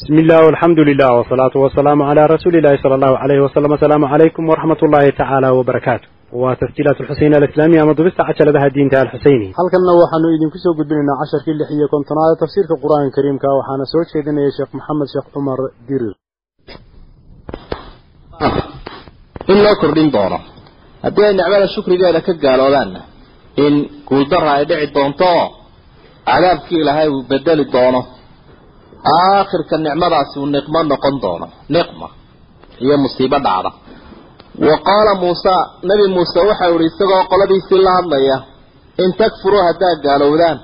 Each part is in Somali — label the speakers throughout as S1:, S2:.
S1: bismi illah alxamdu lilah wasalaatu wasalaamu calaa rasuulillahi sala allahu alayhi wasalam asalaamu calaykum waraxmat ullaahi tacaala wabarakaatu waa tasjiilaat alxuseyn alislaamiya ama dubista cajaladaha diinta alxuseyni
S2: halkanna waxaanu idinku soo gudbinaynaa casharkii lix iyo kontonaad ee tafsiirka qur'aanka kariimka waxaana soo jeedinaya sheekh maxamed sheekh cumar dirir
S3: in loo kordhin doono haddii ay nicmada shukrigeeda ka gaaloobaanna in guuldara ay dhici doonto oo cadaabkii ilaahay uu bedeli doono aakhirka nicmadaasi uu niqmo noqon doono. Niqma iyo musiibo dhacda. Wa qaala muusa nebi muuse waxau ihi isagoo qoladiisii la hadlaya in takfuruu haddaad gaalowdaan.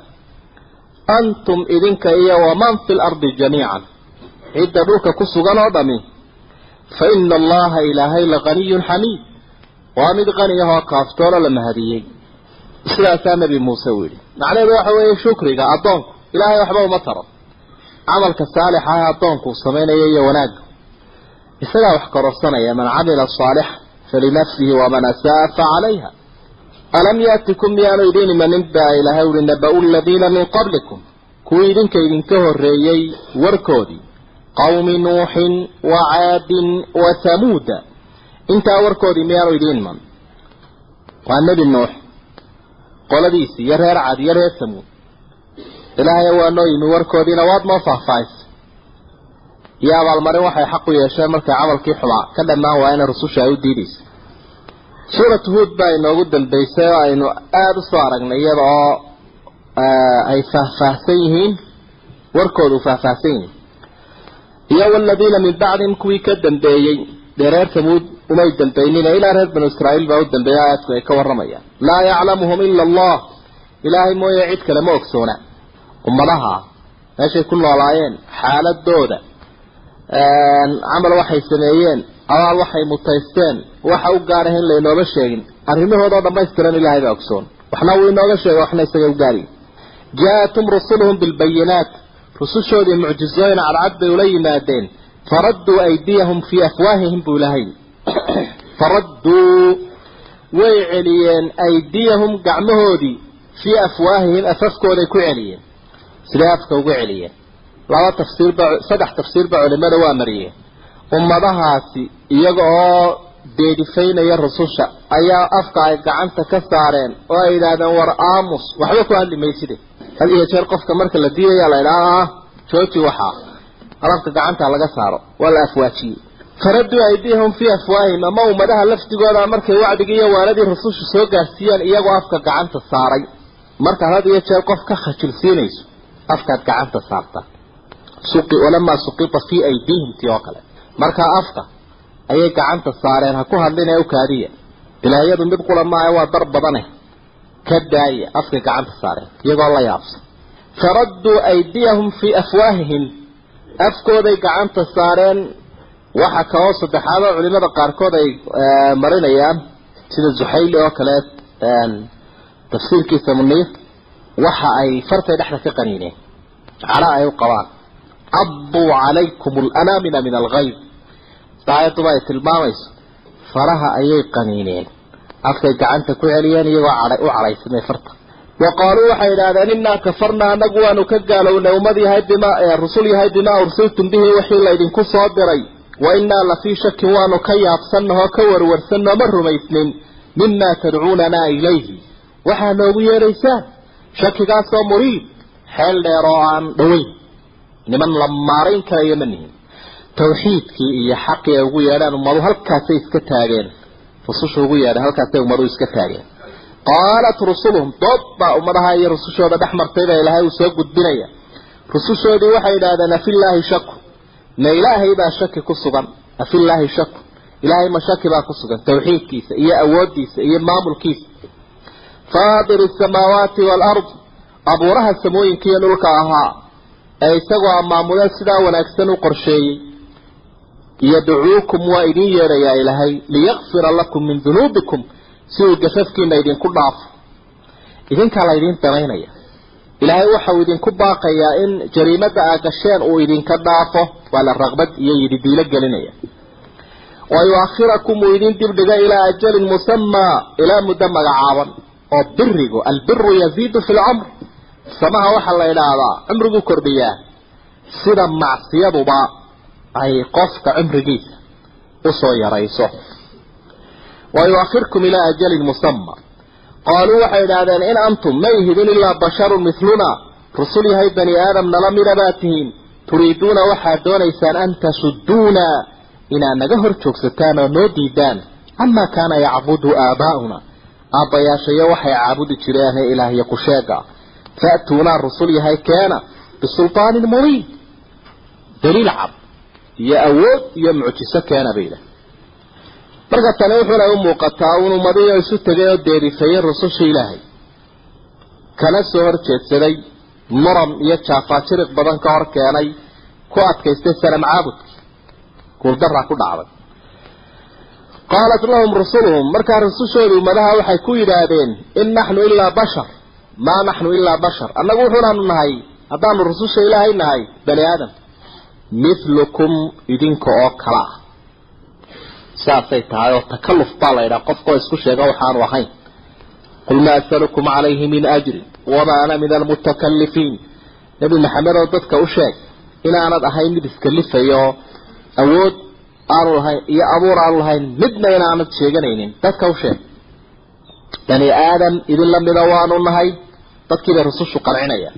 S3: Antum idinka iyo waman fi lardi jamiican. Cidda dhulka ku sugan oo dhami. Fa ina allaha ilaahay laganiyun xamiid. Waa mid qani ahoo kaaftoolo la mahadiyey. Sidaasaa nebi muuse uu yidhi. Macnaheedu waxa weeye shukriga addoonku. Ilaahay waxba uma taro camalka saalixa ah addoonku uu samaynayo iyo wanaagga isagaa wax kororsanaya man camila saalixa falinafsihi waman asaa fa calayha. Alam yaatikum miyaanu idin imanin baa ilaahay uhi naba-u ladiina min qablikum. Kuwii idinka idinka horreeyey warkoodii qawmi nuuxin wa caadin wa hamuuda intaa warkoodii miyaanu idiin iman. Waa nebi nuux. Qoladiisii iyo reer cad iyo reer hamuud ilaahay waa noo yimi warkoodiina waad noo faahfaahisa iyo abaalmarin waxay xaq u yeesheen markay camalkii xubaa ka dhammaan waa ina rususha ay u diidaysa suuratu huod baa inoogu dambaysay oo aynu aada u soo aragnay iyada oo ay faahfaahsan yihiin warkoodu faahfaahsan yihiin iyo waladiina min bacdihim kuwii ka dambeeyey dee reer tamuud umay dambaynina ilaa reer banu israa'iil baa u dambeeya aayadku ay ka warramayaan. Laa yaclamuhum ila allah. Ilaahay mooye cid kale ma ogsoona ummadaha meeshay ku noolaayeen xaaladooda camal waxay sameeyeen abaal waxay mutaysteen waxa u gaar ah in laynooga sheegin. Arrimahoodaoo dhammaystiran ilaahay baa ogsoon. Waxna wuu inooga sheega waxna isaga u gaariy jaa-atum rusuluhum bilbayinaat. Rusushoodii mucjizooyin cadcad bay ula yimaadeen. Faradduu aydiyahum fii afwaahihim buu ilahay faradduu way celiyeen aydiyahum gacmahoodii fii afwaahihim afafkooday ku celiyeen siday afka ugu celiyeen laba tafsiirba saddex tafsiirba culimada waa mariyeen ummadahaasi iyaga oo deedifaynaya rususha ayaa afka ay gacanta ka saareen oo ay yidhaahdeen war aamus. Waxba ku hadli mayside. Had iyo jeer qofka marka la diidaya la idhaha ah jooji waxaa. Alafka gacanta laga saaro. Waa la afwaajiyey. Faraduu aydiyahum fii afwaahim ama ummadaha lafdigooda markay wacdigii iyo waaladii rususha soo gaarsiiyeen iyagoo afka gacanta saaray. Markaad had iyo jeer qof ka khajilsiinayso afkaad gacanta saarta walamaa suqita fii aydiihim tii oo kale. Markaa afka ayay gacanta saareen ha ku hadlin ee u kaadiya. Ilaahiyadu mid qura maaha waa dar badane. Ka daaya afkay gacanta saareen iyagoo la yaabsan faradduu aydiyahum fii afwaahihim. Afkooday gacanta saareen waxa kaloo saddexaad culimada qaarkood ay marinayaan sida zuxayli oo kale tafsiirkiisa muniir waxa ay fartay dhexda ka qaniineen. Cara ay u qabaan. Cadduu calaykum alanaamina min algayb saayaduba ay tilmaamayso faraha ayay qaniineen. Afkay gacanta ku celiyeen iyagoo u cadhaysamay farta. Wa qaaluu waxay idhahdeen innaa kafarnaa anagu waanu ka gaalownay ummad yahay bima rusul yahay bimaa ursiltum bihi wixii laydinku soo diray. Wa innaa la fii shakin waanu ka yaabsannahoo ka warwarsanno ma rumaysnin. Mimaa tadcuunanaa ilayhi. Waxaa noogu yeedhaysaan shakigaasoo muriid xeel dheer oo aan dhaweyn niman la maarayn karayo ma nihin tawxiidkii iyo xaqii ay ugu yeedhaan ummadu halkaasay iska taageen. Rususha ugu yeedhan halkaasay ummadu iska taageen. Qaalat rusuluhum dood baa ummadaha iyo rusushooda dhex martay baa ilaahay uu soo gudbinaya. Rusushoodii waxay yidhahdeen afillaahi shaku ma ilaahay baa shaki ku sugan. Afillaahi shaku ilaahay ma shaki baa ku sugan. Tawxiidkiisa iyo awooddiisa iyo maamulkiisa faadir asamaawaati waalard abuuraha samooyinka iyo dhulka ahaa ee isagoo amaamuleen sidaa wanaagsan u qorsheeyey. Yadcuukum waa idin yeedhayaa ilaahay liyakfira lakum min dunuubikum si uu gafafkiina idinku dhaafo idinkaa laydin damaynaya ilaahay waxau idinku baaqayaa in jariimada aa gasheen uu idinka dhaafo. Waa la raqbad iyo yididiilo gelinaya. Wa yu-akhirakum uu idin dibdhiga ilaa ajalin musamaa ilaa muddo magacaaban oo birigu albiru yaziidu fi lcumr samaha waxaa la idhaahdaa cumriguu kordhiyaa. Sida macsiyaduba ay qofka cumrigiisa u soo yarayso. Wa yuakhirkum ilaa ajalin musama qaaluu waxay idhaahdeen in antum ma ihidin ilaa basharun miluna rusul yahay bani aadam nala mida baa tihiin. Turiiduuna waxaad doonaysaan an tasudduuna inaad naga hor joogsataan oo noo diidaan. Camaa kaana yacbudu aabaa'una aabbayaashayo waxay caabudi jireen ee ilaahyo ku sheega. Fa'tuunaa rusul yahay keena bisultaanin mubiin. Daliil cad iyo awood iyo mucjiso keena bay idhaah marka tani wuxuuna u muuqataa un ummadiyo isu tegay oo deerifeeyey rususha ilaahay. Kana soo hor jeedsaday muran iyo jaafaajiriq badan ka hor keenay ku adkaystay sanam caabudki guuldaraa ku dhacday qaalat lahum rusuluhum markaa rusushooda ummadaha waxay ku yidhaahdeen in naxnu ilaa bashar maa naxnu ilaa bashar annagu wuxuunaanu nahay haddaanu rususha ilaahay nahay bani aadam mithlukum idinka oo kala ah saasay tahay oo takalluf baa la ydhaha qofkoo isku sheega waxaanu ahayn qul maa asalukum calayhi min ajrin wamaa ana min almutakalifiin nebi maxamed oo dadka u sheeg inaanad ahayn mid iskalifayo awood aanu lahayn iyo abuur aanu lahayn midna inaanad sheeganaynin. Dadka u sheeg bani aadam idin lamida waanu nahay. Dadkiibay rusushu qancinayaan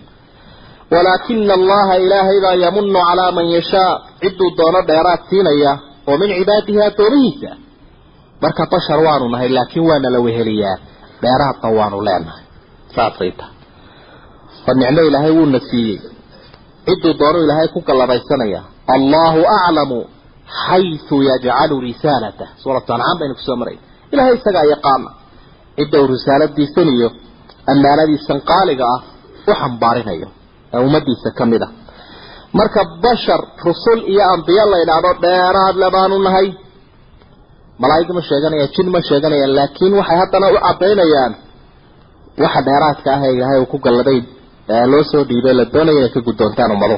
S3: walaakina allaha ilaahay baa yamunu calaa man yashaa. Cidduu doono dheeraad siinaya oo min cibaadihi addoomihiisa marka bashar waanu nahay laakiin waana la weheliyaa. Dheeraadna waanu leenahay. Saasay tahay. Oo nicmo ilaahay wuuna siiyey cidduu doono ilaahay ku gallabaysanaya allahu aclamu xaysu yajcalu risaalatah suuratu ancaam baynu ku soo maray ilahay isagaa yaqaana cidda uu risaaladiisan iyo ammaanadiisan qaaliga ah u xambaarinayo ee ummadiisa ka mid a marka bashar rusul iyo ambiyo la idhaahdo dheeraad le baanu nahay malaa'ig ma sheeganayaan jin ma sheeganayaan laakiin waxay haddana u caddaynayaan waxa dheeraadka ah ee ilaahay uu ku galladay loo soo dhiibay la doonaya inay ka guddoontaan ummado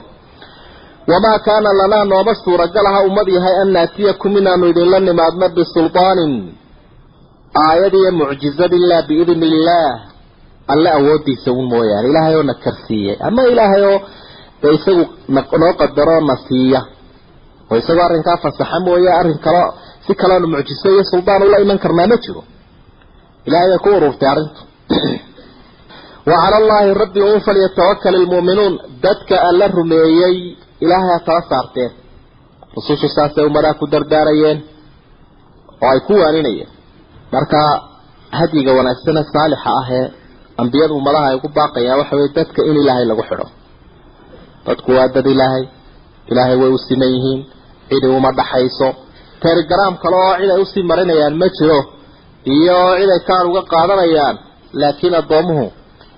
S3: wamaa kaana lanaa nooma suuragal aha ummad yahay an naatiyakum inaanu idinla nimaadno bisulطaanin aayad iyo mucjizad ilaa biidni illaah alle awoodiisa un mooyaane. Ilaahay oo na karsiiyey ama ilaahay oo dee isagu noo qadaroo na siiya. Oo isagoo arrinkaa fasaxa mooye arrin kalo si kaleonu mucjiso iyo suldaan ula iman karnaa ma jiro. Ilahay bay ku ururtay arrintu. Wa cala allaahi rabbi un falyatawakal ilmu'minuun dadka alla rumeeyey ilaahay ha tala saarteen. Rusushu saasay ummadaha ku dardaarayeen oo ay ku waaninayeen. Marka hadyiga wanaagsane saalixa ah ee ambiyada ummadaha ay ku baaqayaan waxa weye dadka in ilaahay lagu xidho. Dadku waa dad ilaahay. Ilaahay way u siman yihiin. Cidi uma dhaxayso. Telegram kale oo cid ay u sii marinayaan ma jiro. Iyo cid ay kaan uga qaadanayaan. Laakiin addoomuhu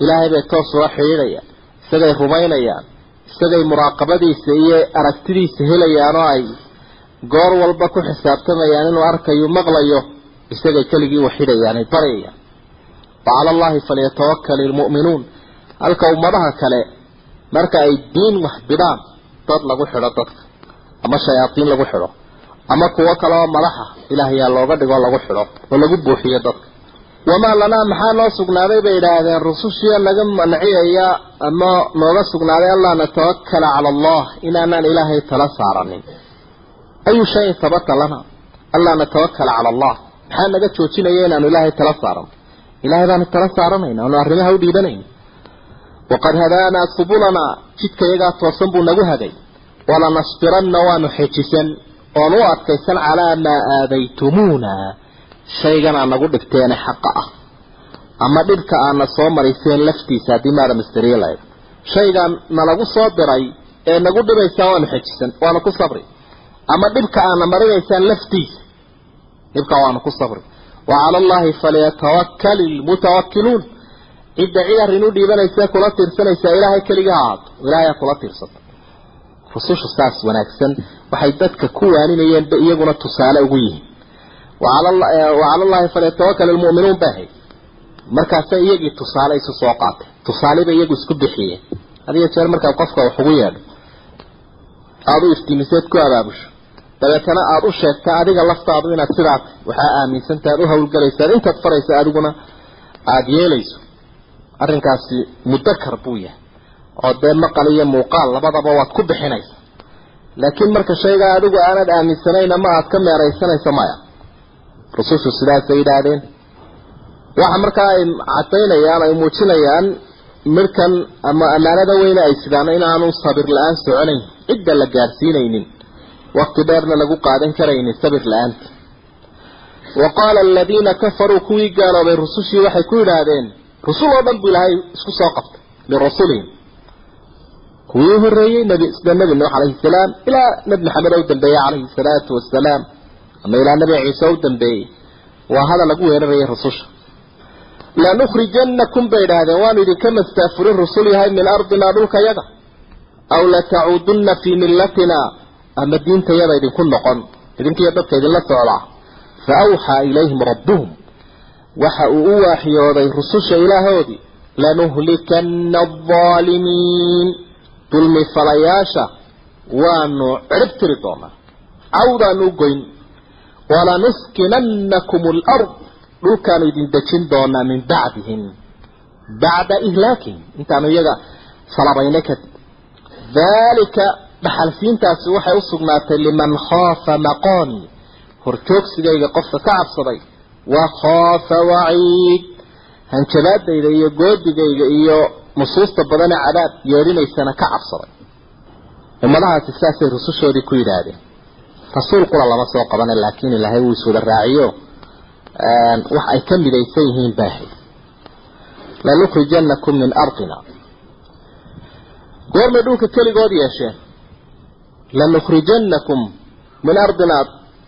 S3: ilaahay bay toos uga xidhiidhayaan. Isagay rumaynayaan isagay muraaqabadiisa iyo aragtidiisa helayaan oo ay goor walba ku xisaabtamayaan inuu arkayo maqlayo isagay keligii waxidhayaan ay baryayaan wacala allahi falyatawakal ilmu'minuun halka ummadaha kale marka ay diin wax bidhaan dad lagu xidho dadka ama shayaadiin lagu xidho ama kuwo kale oo madaxa ilaahayaa looga dhigo lagu xidho oo lagu buuxiyo dadka wamaa lanaa maxaa noo sugnaaday bay idhaahdeen rusushiya naga manciyaya ama nooga sugnaaday allaa natawakala cala allah inaanaan ilaahay tala saaranin ayu shayin sabata lana allaa natawakala cala allah maxaa naga joojinaya inaanu ilaahay tala saaran ilahay baanu tala saaranayna aanu arrimaha u dhiibanayna waqad hadaanaa subulanaa jidka iyagaa toosan buu nagu hagay walanasbiranna waanu xejisan oon u adkaysan calaa maa aadaytumuuna shaygan aa nagu dhigteene xaqa ah. Ama dhibka aana soo mariseen laftiisa haddii maada masteriye lahayd shaygan nalagu soo diray ee nagu dhibaysaan waanu xejisan waanu ku sabri. Ama dhibka aana marinaysaan laftiisa dhibka waanu ku sabri. Wa cala allahi falyatawakkal ilmutawakkiluun cidda cid arrin u dhiibanaysa kula tiirsanaysaa ilaahay keliga ha ahaato. Ilaahay ha kula tiirsato rususha saas wanaagsan waxay dadka ku waaninayeenba iyaguna tusaale ugu yihiin wacala allahi falyatawakal ilmu'minuun bay ahayd markaasa iyagii tusaale isu soo qaatay. Tusaaleba iyagu isku bixiyeen hadiyo jeer markaad qofka wax ugu yeedho. Aada u iftiimiseed ku abaabusho dabeetana aada u sheegta adiga laftaadu inaad sidaa waxaa aaminsantaha ad u hawlgalaysaad intaad faraysa adiguna aada yeelayso. Arrinkaasi mudakar buu yahay. Oo dee maqal iyo muuqaal labadaba waad ku bixinaysa laakiin marka shaygaa adigu aanad aaminsanayn ama aad ka meeraysanayso maya rusushu sidaasay yidhaahdeen. Waxa markaa ay cadaynayaan ay muujinayaan midhkan ama ammaanada weyne ay sidaan inaanu sabir la'aan soconayn cidda la gaadhsiinaynin waqti dheerna lagu qaadan karaynin sabir la'aanta wa qaala aladiina kafaruu kuwii gaaloobay rusushii waxay ku yidhaahdeen rusul oo dhan buu ilaahay isku soo qabtay lirasulihim kuwii horreeyey nbi sida nebi nuux calayhi salaam ilaa nebi maxamed u dambeeyey calayhi salaatu wasalaam ama ilaa nebi ciise u dambeeyey. Waa hadal lagu weerarayay rususha. Lanukhrijanakum bay idhaahdeen waanu idinka mastaafurin rusul yahay min ardinaa dhulkayaga aw latacuudunna fii millatina? Ama diintayada idinku noqon. Idinkiiyo dadka idinla socdaa fa awxaa ilayhim rabbuhum. Waxa uu u waaxyooday rususha ilaahoodii lanuhlikana aldaalimiin dulmi falayaasha waanu cirib tiri doonaa. Cawdaanu u goyn walanuskinannakum alard dhulkaanu idin dejin doonaa min bacdihim bacda ihlaakihim intaanu iyaga salabaynay kadib daalika dhaxalsiintaasi waxay u sugnaatay liman khaafa maqaami horjoogsigayga qofka ka cabsaday wa khaafa waciid hanjabaadayda iyo goodigayga iyo nusuusta badane cadaab yeedhinaysana ka cabsaday ummadahaasi saasay rusushoodii ku yidhaahdeen rasuul qura lama soo qabana laakiin ilaahay wuu iswada raaciyo. Wax ay ka midaysan yihiin baahay lanukhrijanakum min ardina. Goormay dhulka keligood yeesheen lanukhrijanakum min ardina.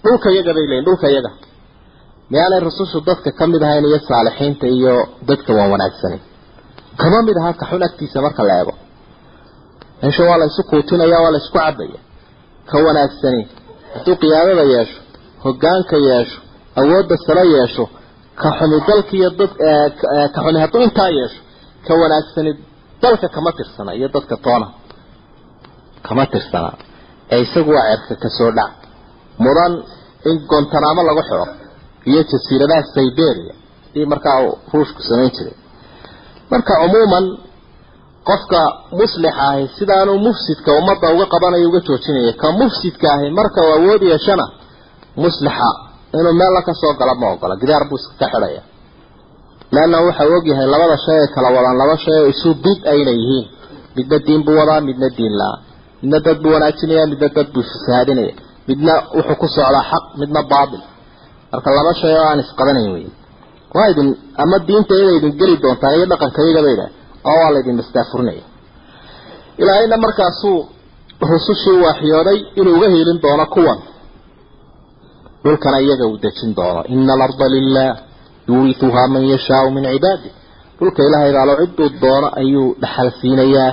S3: Dhulka yaga bay leeyiin dhulka yaga. Miyaanay rusushu dadka ka mid ahayn iyo saalixiinta iyo dadka waan wanaagsanin kama mid aha ka xun agtiisa marka la eego. Meesha waa la isu kuutinaya waa la isku cabaya ka wanaagsani hadduu qiyaadada yeesho hoggaanka yeesho awoodda sare yeesho ka xuni dalka iyo dad ka xuni hadduu intaa yeesho ka wanaagsani dalka kama tirsana iyo dadka toona kama tirsana. Ee isagu waa ceerka ka soo dhac. Mudan in gontanaamo lagu xiro iyo jasiiradaha siberia iyo markaa uu ruushku samayn jiray. Marka cumuuman qofka muslixa ahi sidaanu mufsidka ummadda uga qabanayo uga joojinaya ka mufsidka ahi marka uu awood yeeshana muslixa inuu meel la ka gala ma ogola gidaar buu iska xidhaya. Leanna waxa uu ogyahay labada shay ay kala wadaan laba shay oo isu bid ayna yihiin. Midna diin buu wadaa midna diin la midna dad buu wanaajinaya midna dad buu fasaadinaya. Midna wuxuu ku socdaa xaq midna baatil. Marka laba shay oo aan isqabanayn wey waa idin ama diinta iyada idin geli doontaan iyo dhaqanka idha oo waa laydin mastaafurinaya ilaahayna markaasuu rusushii waaxyooday inuu uga hiilin doono kuwan. Dhulkana iyaga uu dejin doono. Ina alarda lilah yuurituhaa man yashaau min cibaadi. Dhulka ilaahay baalo cidduu doono ayuu dhaxal siinayaa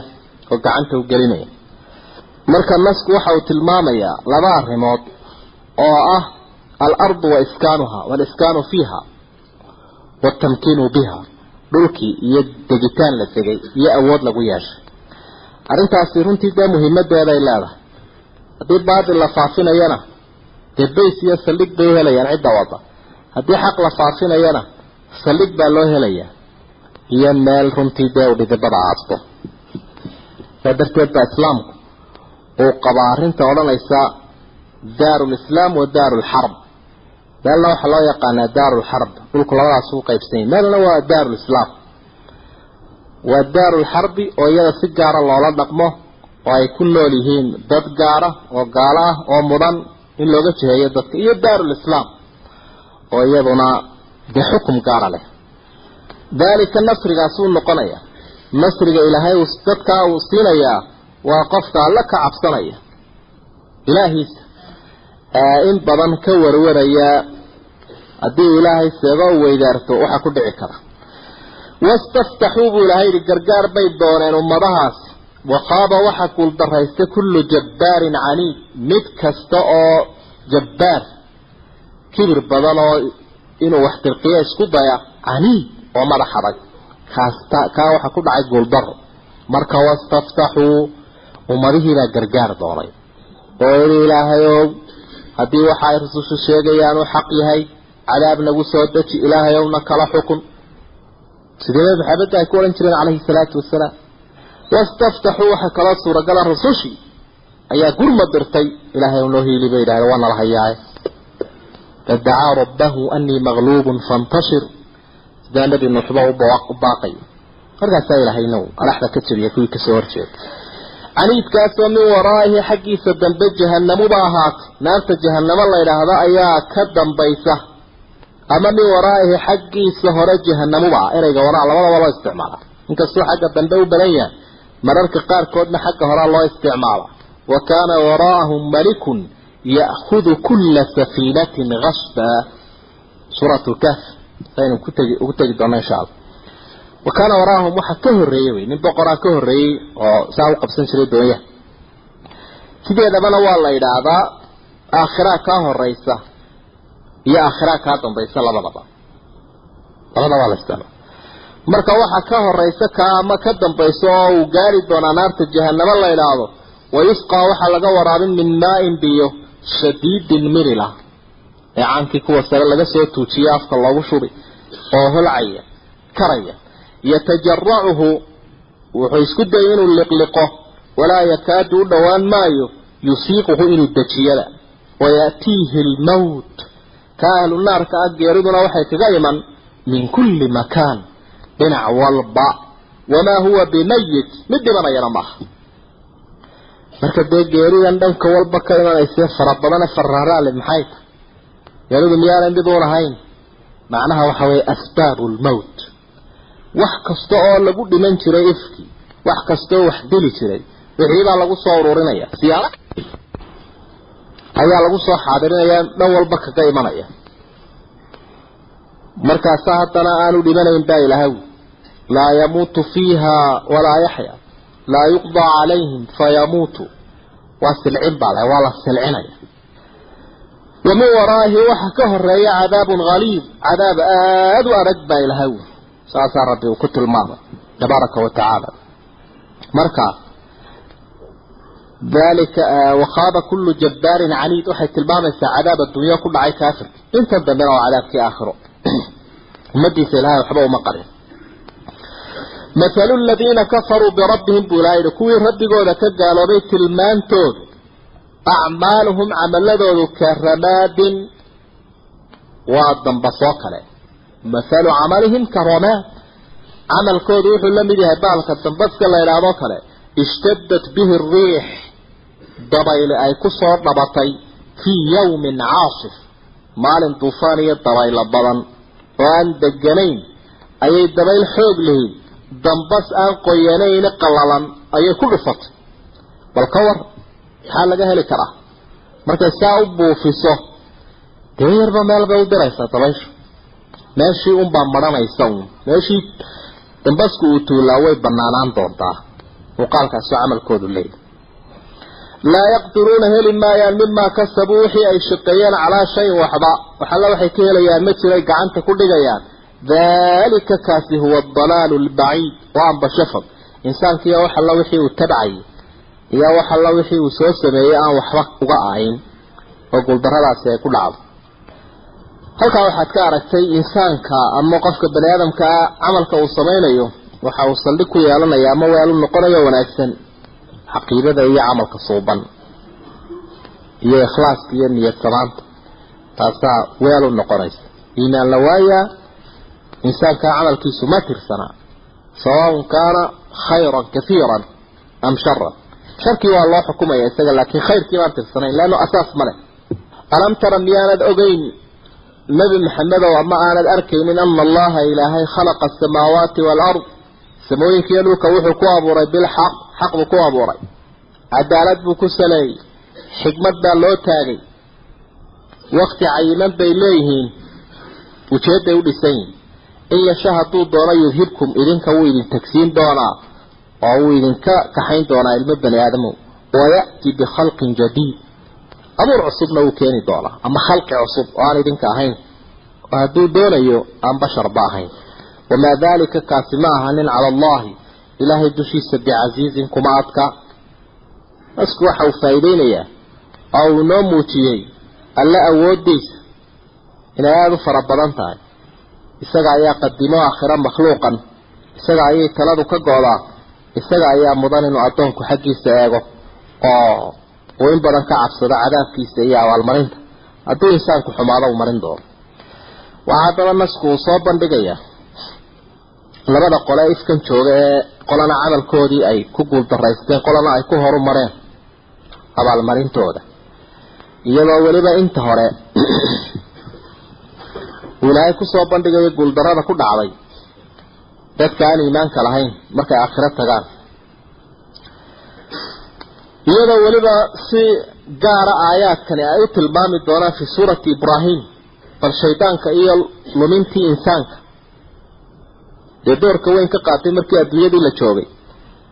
S3: oo gacanta u gelinaya marka nasku waxa uu tilmaamayaa laba arrimood oo ah alardu wa iskaanuha waliskaanu fiiha waatamkiinu biha dhulkii iyo degitaan la degay iyo awood lagu yeeshay. Arrintaasi runtii dee muhiimadeeday leedahay. Haddii baatil la faafinayana dee bays iyo saldhig bay helayaan cidda wada. Haddii xaq la faafinayana saldhig baa loo helayaa. Iyo meel runtii dee u dhidibada aasto saa darteed baa islaamku uu qabaa arrinta odhanaysa daaru lislaam wa daaru lxarb meelna waxaa loo yaqaanaa daaru lxarb dhulku labadaas u qaybsanyay meelna waa daaru lislaam waa daaru lxarbi oo iyada si gaara loola dhaqmo oo ay ku nool yihiin dad gaara oo gaalo ah oo mudan in looga jiheeyo dadka. Iyo daaru lislaam oo iyaduna dee xukum gaara leh. Daalika nasrigaas uu noqonaya. Nasriga ilaahay uu dadkaa uu siinayaa waa qofka alla ka cabsanaya. Ilaahiisa in badan ka warwaraya haddii ilaahay seego u weydaarto waxaa ku dhici kara. Wastaftaxuu buu ilahay yidhi gargaar bay dooneen ummadahaasi waqaaba waxa guuldaraystay kullu jabbaarin caniid mid kasta oo jabbaar. Kibir badan oo inuu wax dirqiyo isku daya caniid oo madax adag. Kaasta kaa waxa ku dhacay guuldaro marka wastaftaxuu ummadihiibaa gargaar doonay. Oo yidhi ilaahayow haddii waxa ay rusushu sheegayaan uu xaq yahay cadaab nagu soo deji ilaahayowna kala xukun. Sidee maxamed ay ku odhan jireen calayhi salaatu wasalaam wastaftaxuu waxaa kaloo suuragala rasushii ayaa gurma dirtay ilaahay noo hiili bay yidhahdeen waa nala hayaaye. Fadacaa rabbahu anii maqluubun fantashir. Sidaa nebi nuuxba u baaqay. Markaasaa ilaahayna adhaxda ka jabiya kuwii ka soo horjeeda. Caniidkaasoo min waraa'ihi xaggiisa dambe jahanamuba ahaatay. Naarta jahanamo la yidhaahdo ayaa ka dambaysa ama min waraa'ihi xaggiisa hore jahanamuba ah. Ereyga waraa labadaba loo isticmaala. Inkastuu xagga dambe u badan yahay mararka qaarkoodna xagga horaa loo isticmaala. Wa kaana waraa'ahum malikun ya'khudu kulla safiinatin gasba suurat lkahf saynu kutegi ugu tegi doona insha allah. Wa kaana waraahum waxaa ka horreeyey wey nin boqoraa ka horreeyey oo saa u qabsan jiray doonyaha. Sideedabana waa la yidhaahdaa aakhiraa kaa horeysa iyo aakhiraa kaa dambaysa labadaba. Labadaba la isticmaala. Marka waxaa ka horeysa kaa ama ka dambaysa oo uu gaari doonaa naarta jahanamo la idhaahdo wayusqaa waxaa laga waraabin min maa-in biyo shadiidin mirila. Ee caankii kuwa sare laga soo tuujiye afka loogu shubi oo holcaya karaya. Yatajaracuhu wuxuu isku dayay inuu liqliqo walaa yakaadu u dhowaan maayo yusiiquhu inuu dejiyada. Wayaatiihi almawt ka ahlu naarka ah geeriduna waxay kaga iman min kulli makaan dhinac walba. Wamaa huwa bimayit mid dhibanayana maaha marka dee geeridan dhanka walba ka imanaysa fara badane faraaraale maxay tahay? Geeridu miyaanay mid uun ahayn macnaha waxa weeye asbaabu lmowt wax kasta oo lagu dhiman jiray ifki wax kasta oo wax dili jiray wixiibaa lagu soo ururinaya. Siyaala ayaa lagu soo xaadirinaya dhan walba kaga imanaya. Markaasa haddana aanu dhimanayn baa ilahaw laa yamuutu fiiha walaa yaxya laa yuqdaa calayhim fayamuutu waa silcin baa leh waa la silcinaya wa min waraahi waxa ka horreeya cadaabun haliid cadaab aada u adag baa ilahaw saasaa rabbi uu ku tilmaamay tabaaraka wa tacaala. Marka dalika wakhaaba kullu jabbaarin caniid waxay tilmaamaysaa cadaab addunya ku dhacay kaafirka intan dambena waa cadaabkii aakhiro. Ummadiisa ilahay waxba uma qarin. Mathalu aladiina kafaruu birabbihim buu ilaha yidhi kuwii rabbigooda ka gaaloobay tilmaantoodu acmaaluhum camaladoodu ka ramaadin waa dambasoo kale. Mathalu camalihim ka ramaad camalkoodu wuxuu la mid yahay baalka dambaska la idhaahdo kale ishtadat bihi ariix dabayle ay ku soo dhabatay fii yawmin caasif maalin duufaan iyo dabaylo badan. Oo aan deganayn ayay dabayl xoog lihiin dambas aan qoyanayna qallalan ayay ku dhufatay. Bal ka war maxaa laga heli karaa? Markay saa u buufiso dee yarba meel bay u diraysaa dabayshu. Meeshii unbaa maranaysa uun meeshii dambasku uu tuulaa way banaanaan doontaa. Muuqaalkaasoo camalkoodu leeyahy laa yaqdiruuna heli maayaan mimaa kasabuu wixii ay shaqeeyeen calaa shayin waxba. Waxalla waxay ka helayaan ma jiray gacanta ku dhigayaan. Dalika kaasi huwa adalaalu albaciid waa ambashafad insaankiiyo wax alla wixii uu tabcayay iyo wax alla wixii uu soo sameeyey aan waxba uga ahayn oo guuldaradaasi ay ku dhacdo. Halkaa waxaad ka aragtay insaanka ama qofka bani aadamkaa camalka uu samaynayo waxa uu saldhig ku yeelanaya ama weelu noqonayo wanaagsan caqiidada iyo camalka suuban iyo ikhlaaska iyo niyad samaanta taasaa weel u noqonaysa. Iimaan la waayaa insaankaa camalkiisu ma tirsanaa sawaun kaana khayran kahiiran am sharan sharkii waa loo xukumaya isaga laakiin khayrkii baan tirsanayn leanno asaas ma leh. Alam tara miyaanad ogeyn nebi maxamedow ama aanad arkaynin ana allaha ilaahay khalaqa asamaawaati waalard samooyinkiiyo dhulka wuxuu ku abuuray bilxaq xaq buu ku abuuray. Cadaalad buu ku saleeyey xikmad baa loo taagay. Wakti cayiman bay leeyihiin. Ujeedday u dhisan yihiin in yasha hadduu doono yudhibkum idinka wuu idin tagsiin doonaa oo wuu idinka kaxayn doonaa ilmo bani aadamow waya'ti bikhalqin jadiid. Abuur cusubna wuu keeni doonaa ama khalqi cusub oo aan idinka ahayn. Oo hadduu doonayo aan basharba ahayn. Wamaa daalika kaasi ma ahanin cala allahi ilaahay dushiisa bicasiizin kuma adka nasku waxa uu faa'iideynayaa oo uu noo muujiyey alle awooddiisa inay aada u fara badan tahay. Isaga ayaa qadimo aakhiro makhluuqan. Isaga ayay taladu ka go-daa isaga ayaa mudan inuu addoonku xaggiisa eego. Oo uu in badan ka cabsado cadaabkiisa iyo abaalmarinta. Hadduu insaanku xumaado uu marin doono. Waxaa haddaba nasku uu soo bandhigaya. Labada qole ifkan jooga ee qolana camalkoodii ay ku guuldaraysteen qolana ay ku horu mareen abaalmarintooda. Iyadoo weliba inta hore uu ilaahay ku soo bandhigayo guuldarada ku dhacday dadka aan iimaanka lahayn markay aakhiro tagaan. Iyadoo weliba si gaara aayaadkani ay u tilmaami doonaan fi suurati ibraahim bal shaydaanka iyo lumintii insaanka dee doorka weyn ka qaatay markii adduunyadii la joogay.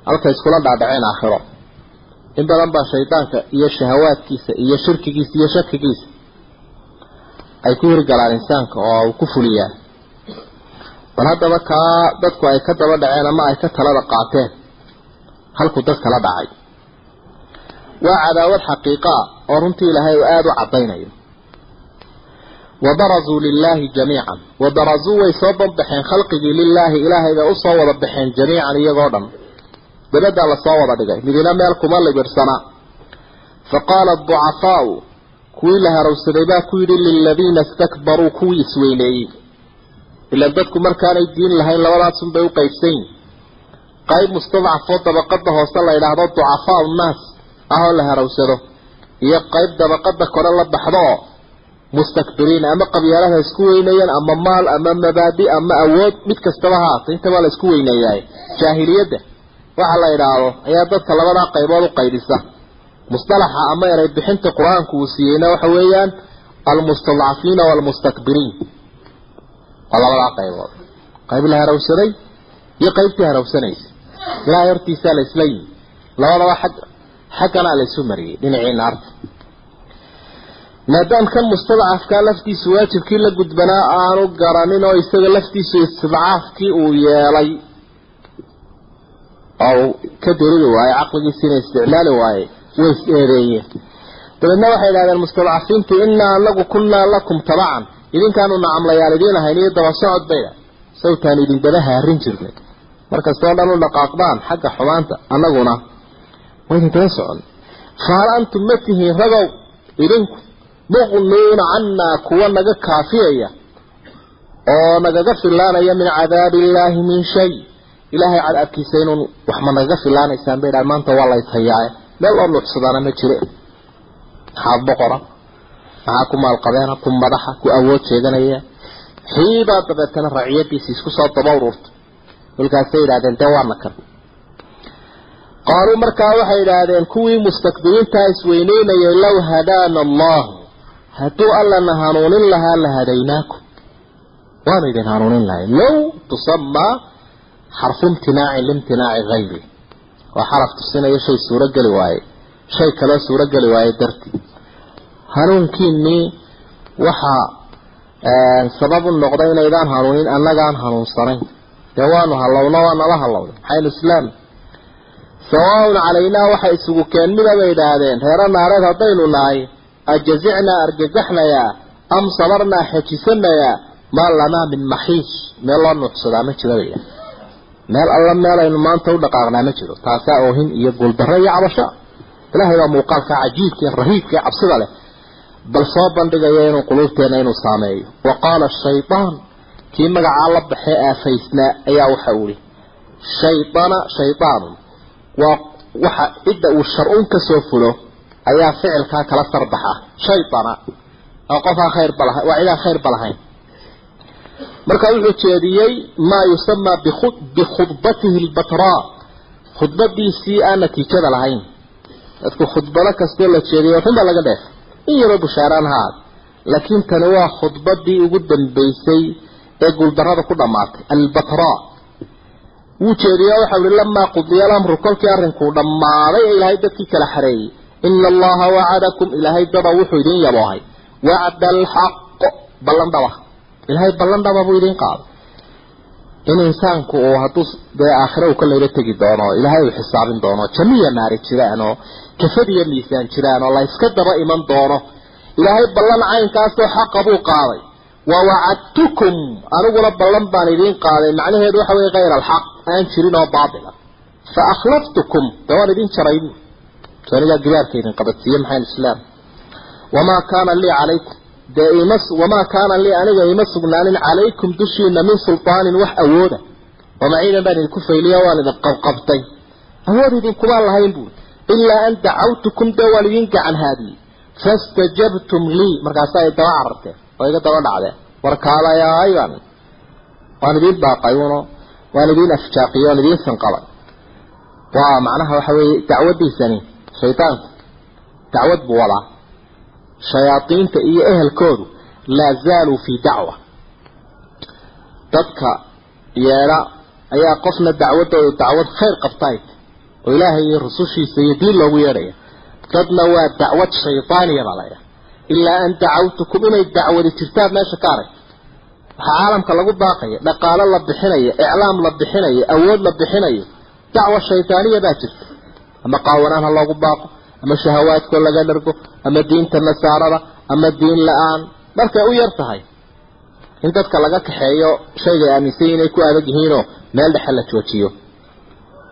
S3: Halka iskula dhaadhaceen aakhiro. In badan baa shaydaanka iyo shahawaadkiisa iyo shirkigiisa iyo shakigiisa ay ku hirgalaan insaanka oo uu ku fuliyaan. Bal haddaba kaa dadku ay ka daba dhaceen ama ay ka talada qaateen halkuu dad kala dhacay. Waa cadaawad xaqiiqaa oo runtii ilaahay uu aada u caddaynayo wabarazuu lilaahi jamiican. Wabarazuu way soo banbaxeen khalqigii lilaahi ilaahayga u soo wada baxeen jamiican iyagoo dhan. Dabadaa la soo wada dhigay. Midina meel kuma libirsana. Fa qaala aducafaau kuwii la harowsaday baa ku yidhi liladiina istakbaruu kuwii isweyneeyey. Ilaan dadku markaanay diin lahayn labadaasunbay u qaybsan yihiin qayb mustadcafoo dabaqada hoose la yidhaahdo ducafaau nnaas ah oo la harowsado iyo qayb dabaqada kore la baxdo oo mustakbiriin ama qabyaalaha isku weynayeen ama maal ama mabaadi ama awood mid kastaba haata intaba la isku weyneeyaay jaahiliyadda waxa la yidhaahdo ayaa dadka labadaa qaybood u qaybisa mustalaxa ama eray bixinta qur'aanku uu siiyeyna waxa weeyaan almustadcafiina waalmustakbiriin waa labadaa qaybood qayb la harawsaday iyo qaybtii harawsanaysa ilaahay hortiisaa la isla yimi labadaba xag xaggana la isu mariyey dhinacii naarta maadaam kan mustadcafkaa laftiisu waajibkii la gudbanaa aanu garanin oo isaga laftiisu istidcaafkii uu yeelay. Oo ka deriri waaye caqligiisiina isticmaali waaye way is eedeeyeen. Dabeedna waxay idhahdeen mustadcafiintu innaa anagu kunnaa lakum tabacan idinkaanu nacamlayaal idiin ahayn iyo daba socod bayda sawtaan idin daba haarin jirnay. Markastoo dhan u dhaqaaqdaan xagga xumaanta annaguna. Waydin daba socon. Fahal antum ma tihiin ragow idinku muqnuuna cannaa kuwa naga kaafiyaya oo nagaga filaanaya min cadaabi illaahi min shay. Ilaahay cadaabkiisa inuun wax ma nagaga filaanaysaan bay dhahan maanta waa laytayaaye meel oo nuucsadaana ma jire maxaa boqora. Maxaa ku maalqabeena ku madaxa ku awood sheeganaya. Xiibaa dabeetana raciyadiisi isku soo daba ururtay kolkaasay yidhahdeen dee waana kan. Qaaluu markaa waxay idhaahdeen kuwii mustakbiriintaa isweyneynayay low hadaana allahu hadduu allana hanuunin lahaa la hadaynaakum. Waanu idin hanuunin lahay low tusamaa xarfu imtinaacin liimtinaaci hayri waa xaraf tusinaya shay suurogeli waaye. Shay kaloo suurogeli waaye dartii hanuunkiinii waxaa sabab u noqday inaydaan hanuunin annagaan hanuunsanayn. Dee waanu hallowno waa nala hallowday maxaynu islaam. Sawaaun calaynaa waxay isugu keen mida bay idhaahdeen? Reero naareed haddaynu nahay ajazicnaa argagaxnayaa am sabarnaa xejisanayaa maa lanaa min maxiis meel loo nuuxsadaa ma jiro bay meel alla meelaynu maanta u dhaqaaqnaa ma jiro taasaa oohin iyo guuldarro iyo cabasho ilaahay baa muuqaalka cajiibka ee rahiibka ee cabsida leh bal soo bandhigaya inuu quluubteena inuu saameeyo wa qaala shaydaan kii magacaa la baxee aafaysnaa ayaa waxa ihi shaydaana shaydaanun waa waxa cidda uu shar-un ka fulo ayaa ficilkaa kala sarbaxa shaydana oo qofaa khayrba laha waa cidaan khayrba lahayn. Marka wuxuu jeediyey maa yusamaa bikhudbatihi lbatraa khudbadiisii aan natiijada lahayn. Dadku khudbado kastoo la jeediyo waxunbaa laga dheefay in yaroo bushaaraan ha aad laakiin tani waa khudbadii ugu dambaysay ee guuldarrada ku dhammaatay. Albatra. Wuu jeediye waxau ihi lamaa qudiya alamru kolkii arrinkuu dhammaaday ee ilaahay dadkii kala xareeyey ina allaha wacadakum ilaahay daba wuxuu idiin yaboohay wacda alxaq ballan dhaba ilaahay ballan dhaba buu idiin qaaday in insaanku uu hadduu dee aakhire uu ka layla tegi doono ilaahay uu xisaabin doono jamiya naari jiraan oo kafad iyo miisaan jiraan oo la iska daba iman doono ilaahay ballan caynkaasoo xaqa buu qaaday wa wacadtukum aniguna ballan baan idiin qaaday macnaheedu waxa weye kayr alxaq aan jirin oo baatila fa akhlaftukum de waan idin jaray bu anigaa gidaarka idin qabadsiiye maxayn islaam? Wamaa kaana lii calaykum dee ima wamaa kaana lii aniga ima sugnaanin calaykum dushiina min sultaanin wax awooda. Wamaciidan baan idinku fayliya waan idin qabqabtay. Awood idinkumaan lahayn buuri. Ilaa an dacawtukum dee waan idin gacan haadiyey. Fastajabtum lii. Markaasaa ay daba cararteen oo iga daba dhacdeen. Warkaalayaay baan waan idiin baaqay uno waan idiin afjaaqiye waan idiin sanqabay. Waa macnaha waxa weeye dacwadiisani shaydaanku dacwad buu wadaa shayaadiinta iyo ehelkoodu laa zaaluu fii dacwa. Dadka yeedha ayaa qofna dacwadoodu dacwad khayr qabtaay oo ilaahay iyo rusushiisa iyo diin loogu yeedhaya. Dadna waa dacwad shaydaaniya baa laydhaha ilaa an dacawtukum inay dacwadi jirtaan meesha ka arag. Waxaa caalamka lagu baaqaya dhaqaalo la bixinayo iclaam la bixinayo awood la bixinayo dacwa shaydaaniya baa jirta ama qaawanaan ha loogu baaqo ama shahawaadkoo laga dhargo ama diinta nasaarada ama diin la'aan. Markay u yar tahay in dadka laga kaxeeyo shaygay aaminsan inay ku adag yihiinoo meel dhexe la joojiyo.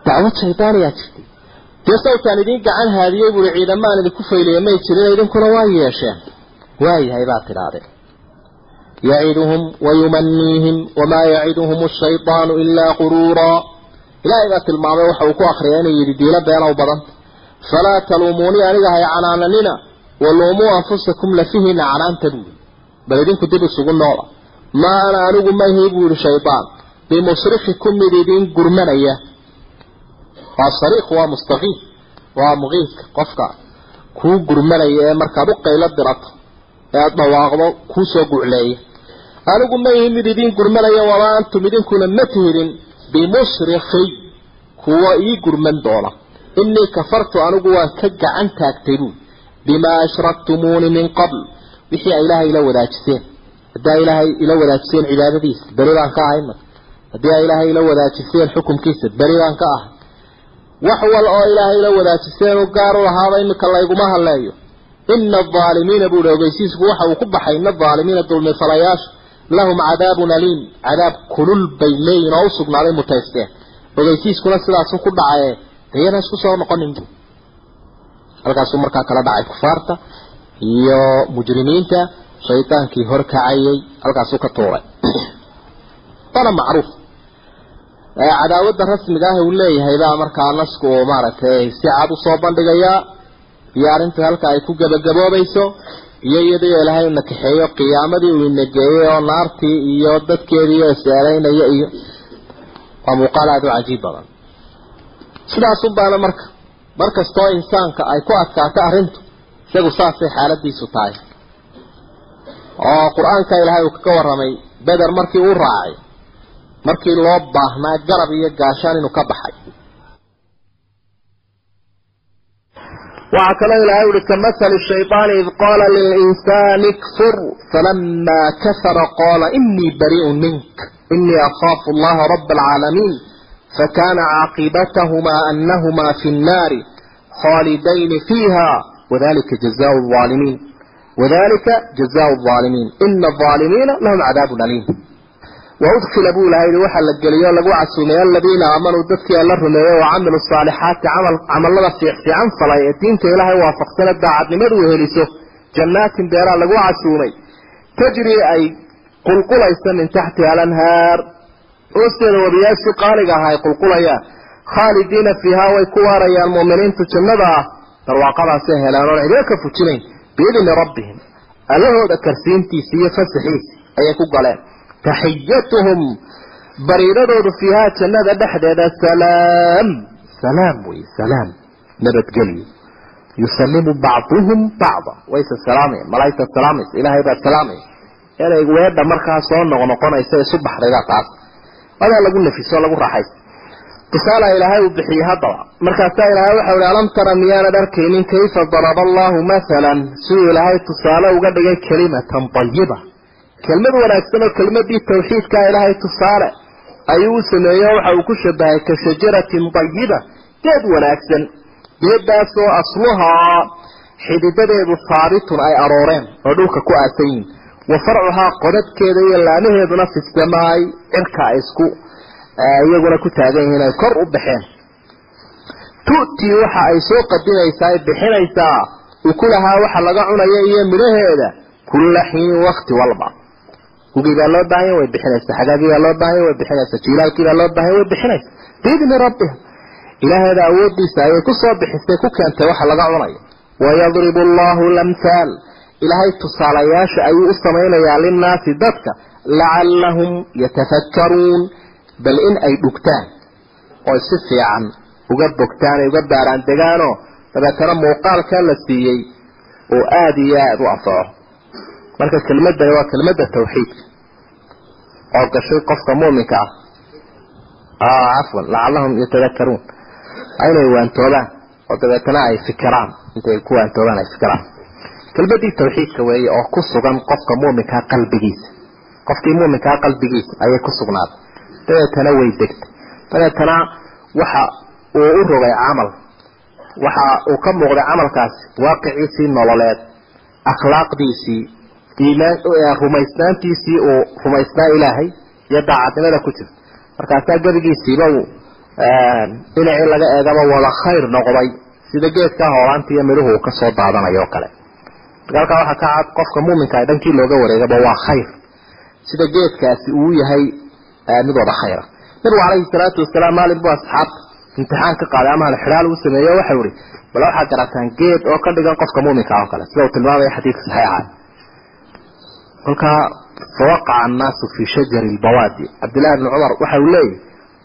S3: Dacwad shaydaaniyaa jirtay. Dee sawtaan idiin gacan haadiyey buuri ciidamaan idinku fayliya may jirin idinkuna waa yeesheen. Waayahay baa tidhahdeen yaciduhum wayumaniihim wamaa yaciduhum ashaydaanu ilaa quruuraa ilaahay baa tilmaamay waxa uu ku akriya inuu yidhi diilo beenow badan. Falaa taluumuunii aniga hay canaananina waluumuu anfusakum lafihiina canaanta buuri bal idinku dib isugu noola. Maa ana anigu mahi buu yihi shaydaan bimusrikikum mid idiin gurmanaya. Waa sariiq waa mustaqiif waa muqiidka qofka kuu gurmanaya ee markaad u qaylo dirato ee aada dhawaaqdo kuu soo gucleeya anigu ma ihin mid idiin gurmanaya wamaa antum idinkuna ma tihidin bimusrikiy kuwa ii gurman doona inii kafartu anigu waan ka gacan taagtay buui bimaa ashraktumuuni min qabl. Wixii ay ilaahay ila wadaajiseen. Haddii ay ilaahay ila wadaajiseen cibaadadiisa beri baan ka ahay marka. Haddii ay ilaahay ila wadaajiseen xukumkiisa beri baan ka ahay. Wax wal oo ilaahay ila wadaajiseen u gaar u lahaaba imika layguma hadleeyo. Ina alaalimiina buuhi ogeysiisku waxa uu ku baxay ina aalimiina dulmifalayaasha lahum cadaabun aliim. Cadaab kulul bay leeyihiin oo usugnaaday mutaysteen ogeysiiskuna sidaasu ku dhacaye dayana isku soo noqonin. Bu halkaasuu markaa kala dhacay kufaarta iyo mujrimiinta. Shaydaankii horkacayay halkaasuu ka tuuray. Waana macruuf. Cadaawada rasmiga ah uu leeyahay baa markaa nasku uu maaragtay si cad u soo bandhigayaa. Iyo arrinta halka ay ku gabagaboobayso iyo iyadoo ilaahay una kaxeeyo qiyaamadii uu inageeyey oo naartii iyo dadkeedii oo is-eelaynaya iyo waa muuqaal aada u cajiib badan. Sidaasun baana marka mar kastoo insaanka ay ku adkaato arrintu isagu saasay xaaladiisu tahay. Oo qur'aanka ilaahay uu kaga warramay beder markii uu raacay markii loo baahnaa garab iyo gaashaan inuu ka baxay waxaa kaloo ilahay uhi kamahali shayطaani id qaala lilinsaani kfur falama kafara qaala inii bariiءu mink inii akhaafu allaha raba alcaalamiin fakana caaqibatahmaa anahumaa fi nnaari khaalidayni fiiha wadalika jazaء الظaalimiin wadalika jazaء الظaalimiin ina الظaalimiina lahum cadaab aliim waudkila buu ilahay waxaa la geliyo lagu casuumay aladiina aamanuu dadkii alla rumeeyey wa camilu saalixaati camal camalada fiicfiican falay ee diinta ilaahay waafaqsane daacadnimadu weheliso jannaatin beeraa lagu casuumay tajrii ay qulqulaysa min taxtiha alanhaar hoosteeda wabiyaashii qaaliga aha ay qulqulayaan khaalidiina fiihaa way ku waarayaan mu'miniintu jannada ah barwaaqadaasay helaan oon cidina ka fujinayn biidni rabbihim allahooda karsiintiisi iyo fasaxiisi ayay ku galeen taxiyatuhum bariiradoodu fiihaa jannada dhexdeeda salaam salaam wey salaam nabadgelyo yusalimu bacduhum bacda wayse salaamayan malaa'igta salaamaysa ilaahay baa salaamaya inay weedha markaa soo noqnoqonaysa isu baxdaydaa taas adaa lagu nafiso lagu raaxaysa tusaala ilaahay uu bixiyey haddaba markaasaa ilaahay waxau ihi alam tara miyaanad arkaynin kayfa daraba allahu mathalan siduu ilaahay tusaale uga dhigay kalimatan ayiba kelmad wanaagsan oo kelmadii tawxiidkaa ilaahay tusaale ayuu u sameeyo waxa uu ku shabahay ka shajaratin dayiba geed wanaagsan. Geedaasoo asluhaa xididadeedu haabitun ay arooreen oo dhulka ku aasan yihiin wa farcuhaa qodadkeeda iyo laamaheeduna fisamaay cirka isku iyaguna ku taagan yihiin ay kor u baxeen. Tu'tii waxa ay soo qadimaysaa ay bixinaysaa ukulahaa waxa laga cunaya iyo midhaheeda kulla xiin wakti walba gugii baa loo baahanya way bixinaysaa xagaagii baa loo baahanya way bixinaysaa jiilaalkii baa loo baahanya way bixinaysaa. Biidni rabbiha ilaaheeda awoodiisa ayay ku soo bixisay ku keentay waxa laga cunayo. Wayadribu allahu lamhaal ilaahay tusaalayaasha ayuu u samaynayaa linnaasi dadka lacallahum yatafakkaruun. Bal in ay dhugtaan oo si fiican uga bogtaan ay uga baaraan degaanoo dabeetana muuqaalkaa la siiyey oo aada iyo aada u anfaco marka kelmadani waa kelmadda tawxiidka oo gashay qofka mu'minka ah. Cafwan lacallahum yatadakaruun inay waantoobaan oo dabeetana ay fikiraan. Intay ku waantoobaan ay fikiraan. Kelmadii tawxiidka weeye oo ku sugan qofka mu'minkaa qalbigiisa qofkii mu'minkaa qalbigiisa ayay ku sugnaaday dabeetana way degtay. Dabeetana waxa uu u rogay camal. Waxa uu ka muuqday camalkaasi waaqiciisii nololeed akhlaaqdiisii rumaysnaantiisii uu rumaysnaa ilaahay iyo daacadnimada ku jirta markaasaa gebigiisiiba uu dhinacii laga eegaba wada khayr noqday sida geedka hoolaanta iyo midhuhu uu ka soo daadanayo oo kale. Halkaa waxaa ka cad qofka muuminka a dhankii looga wareegaba waa khayr. Sida geedkaasi uu yahay mid wada khayra nabigu calayhi salaatu wasalaam maalin buu asxaabta imtixaan ka qaaday ama halxidhaal uu sameeyo waxau ihi bal waxaad garataan geed oo ka dhigan qofka muuminka oo kale. Sida uu tilmaamaya xadiidka saxiixa kolkaa fawaqaca annaasu fii shajari lbawaadi cabdillahi bni cumar waxa uu leeyahy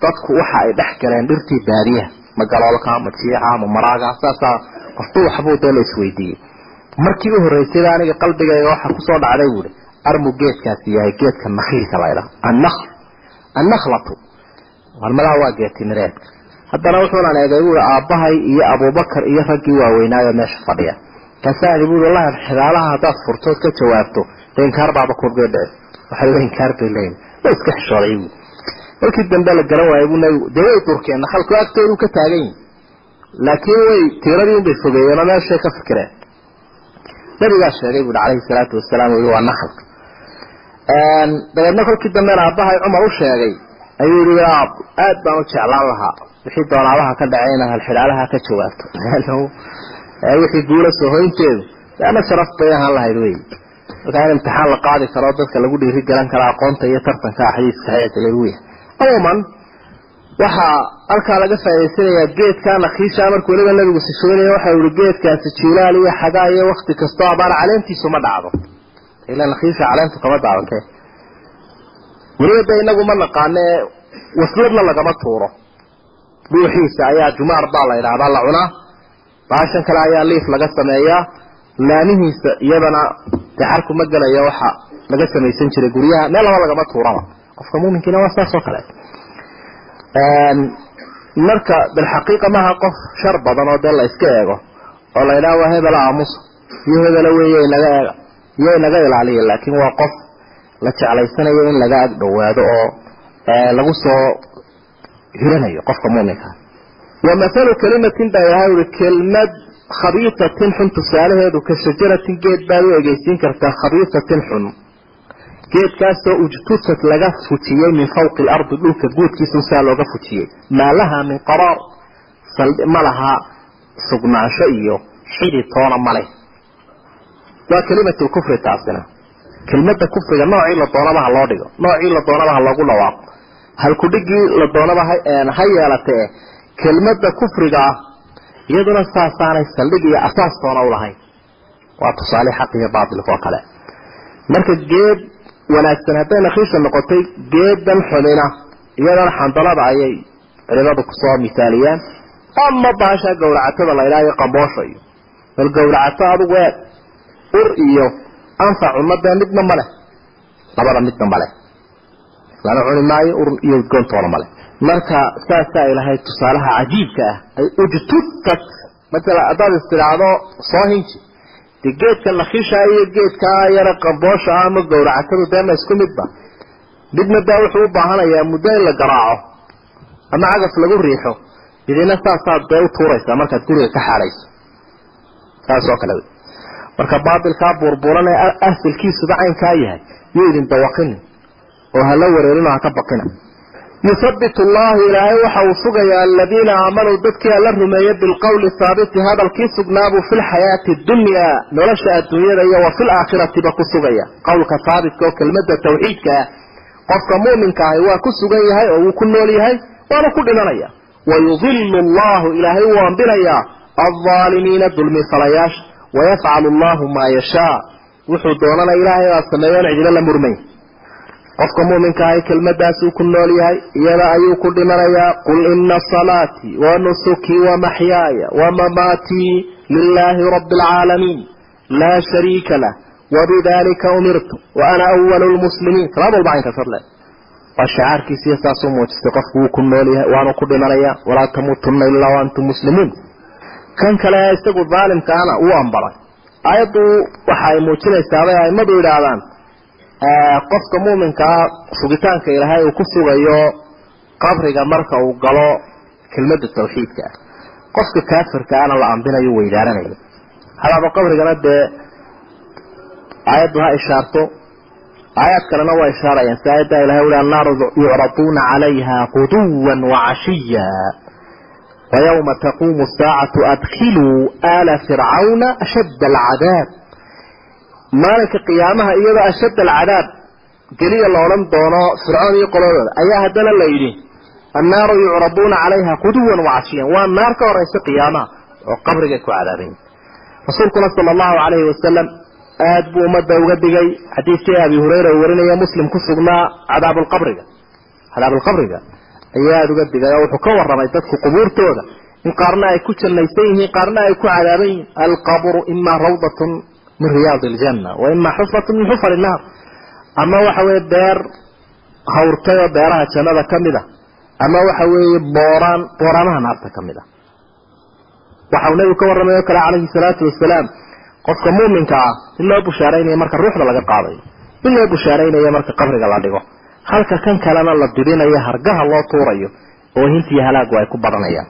S3: dadku waxa ay dhex galeen dhirtii baadiyaha ma galoolka ma jiica ma maraaga saasaa qofba waxbuu dee la isweydiiyey. Markii u horreysayba aniga qalbigayga waxa ku soo dhacday buuhi armu geedkaasi yahay geedka nakhiilka laydhaha annakhl annakhlatu. Warmadaa waa geetimireedka haddana wuxuunan eegay buui aabbahay iyo abubakar iyo raggii waaweynaayo meesha fadhiya. Kaasaani buui wallahi xidaalaha haddaad furtood ka jawaabto dee inkaar baaba kurgee dhici waxaa inkaar bay leeyihiin wa iska xishooday buui markii dambe la garan waayay buu nabigu dee way durkeen nakhalku agtoodu ka taagan yihiin laakiin way tiiradii unbay fogeeyeen oo meeshay ka fikireen. Nabigaa sheegay buui calayhi salaatu wasalaam ui waa nakhalka dabeedna kolkii dambena aabbahay cumar u sheegay ayuu yihi aad baan u jeclaan lahaa. Wixii doonaabaha ka dhacay inaad halxidhaalaha ka jawaabto wixii guula soo hoynteedu ama sharaf bay ahaan lahayd wey markaa in imtixaan la qaadi karo dadka lagu dhiiri galan karo aqoonta iyo tartanka xadiiska saxiixa lagu yahay waxaa halkaa laga faa'idaysanayaa geedka nakhiisha markuu weliba nabigu sifeynaya waxa yihi geedkaasi jilaal iyo xagaa iyo wakti kastoo abaar caleentiisu ma dhacdo. Ila nakhiisha caleentu kama daadante weliba de inagu ma naqaane wasladna lagama tuuro. Dhuuxiisa ayaa jumaar baa la idhaahdaa la cunaa. Baashan kale ayaa liif laga sameeyaa laamihiisa iyadana daxarku ma gelaya waxa laga samaysan jiray guryaha. Meel laba lagama tuuraba. Qofka muuminkiina waa saas oo kale. Marka bilxaqiiqa maaha qof shar badan oo dee la iska eego oo la idhaha waa hebela aamusa iyo hebela weeye inaga eega iyo inaga ilaaliya laakiin waa qof la jeclaysanayo in laga ag dhowaado oo lagu soo hiranayo qofka muuminka. Wa mathalu kalimatin baa ilahay uri kelmad khabiisatin xun tusaalaheedu ka geed baad u egeysiin kartaa khabiisatin xun. Geedkaasoo ujtusad laga fujiyey min fawqi alardi dhulka guudkiisa saa looga fujiyey maa lahaa min qaraar ma laha sugnaansho iyo xidi maleh waa kelimatu kufri taasina. Kelmada kufriga noocii la doonaba loo dhigo noocii la doonaba ha dhawaaqo halkudhigii la doonaba ha yeelatee kelmada kufriga ah iyaduna saasaanay saldhig iyo asaas toona ulahayn waa tusaale xaq iyo baatilka oo kale. Marka geed wanaagsan hadday nakhiisha noqotay geedan xumina iyadana xandalada ayay culimadu ku soo misaaliyaan. Ama baasha gawracatada la idhaha iyo qamboosha iyo bal gawracato adugu eeg ur iyo anfac ummadee midna maleh labada midna maleh lana cuni maayo ur iyo udgoontoona maleh marka saasaa ilahay tusaalaha cajiibka ah masala haddaad istidhaahdo soo hinji. De geedka nakhiisha iyo geedkaa yara qamboosha ah ama gawracatadu dee ma isku midba midna daa wuxuu u baahanayaa muddo in la garaaco ama cagaf lagu riixo idina saasaad dee u tuuraysaa markaad guriga ka xaadhayso saas oo kale. Marka baatilkaa buurbuuran ee asilkiisuba caynkaa yahay yuu idin dawaqinin oo hala wareerino haka baqina yuthabitu allahu ilaahay waxa uu sugayaa aladiina aamanuu dadkii alla rumeeyey bilqowli haabiti hadalkii sugnaabuu fi lxayaati dunyaa nolosha adduunyada iyo wa fi laakhiratiba ku sugaya. Qowlka haabitka oo kelmada tawxiidka ah qofka mu'minka ahi waa ku sugan yahay oo wuu ku nool yahay waana ku dhimanaya. Wayudilu allahu ilaahay wuu ambinayaa alظaalimiina dulmi falayaasha wayafcalu allahu maa yashaa. Wuxuu doonana ilaahay baa sameeyoon cidilo la murmay qofka muminka ahi kelmadaasuu ku nool yahay iyada ayuu ku dhimanayaa qul ina salaatii wa nusukii wa maxyaaya wa mamaatii lilaahi rabi alcaalamiin laa shariika lah wabidalika umirtu wa ana awalu lmuslimiin salaad walba caynkaas hadle waa shacaarkiisiiyo saasuu muujistay qofku wuu ku nool yahay waanu ku dhimanayaa walaa tamuutunna ilaa waantum muslimuun kan kale isagu daalimkaana wuu ambalay. Aayaddu waxa ay muujinaysaabay aimadu yidhaahdaan qofka muminkaa sugitaanka ilaahay uu ku sugayo qabriga marka uu galo kelmada tawxiidka. Ah qofka kaafirkaana la ambinayo weydaaranayo hadaaba qabrigana dee aayaddu ha ishaarto. Aayaad kalena waa ishaarayaan si aayadda ilahay ui annaaru yucraduuna calayha quduwa wacashiya wayawma taquumu saacatu adkhiluu aala fircawna ashadda alcadaab maalinka qiyaamaha iyadoo ashadd alcadaab geliya la odhan doono fircoon iyo qoladooda ayaa haddana la yidhi annaaru yucraduuna calayha quduwan wacashiyan waa naar ka horaysa qiyaamaha oo qabrigay ku cadaabayin rasuulkuna sala allahu calayhi wasalam aad buu ummadda uga digay. Xadiidkii abi hureyra uu warinaya muslim ku sugnaa cadaabulqabriga cadaabulqabriga ayaa aada uga digay oo wuxuu ka warramay dadku qubuurtooda. In qaarna ay ku jannaysan yihiin qaarna ay ku cadaaban yihiin. Alqabru ima rawdatun min riyaadi iljanna wa ima xufratun min xufar innaar ama waxa weeye beer hawrtay oo beeraha jannada ka a ama waxa weeye booraan booraanaha naarta ka a waxa uu nebigu ka warramay oo kale calayhi salaatu wasalaam qofka muuminka ah in loo bushaaraynayo marka ruuxda laga qaadayo in loo bushaaraynayo marka qabriga la dhigo halka kan kalena la didinayo hargaha loo tuurayo oo hintiyo halaagu ay ku badanayaan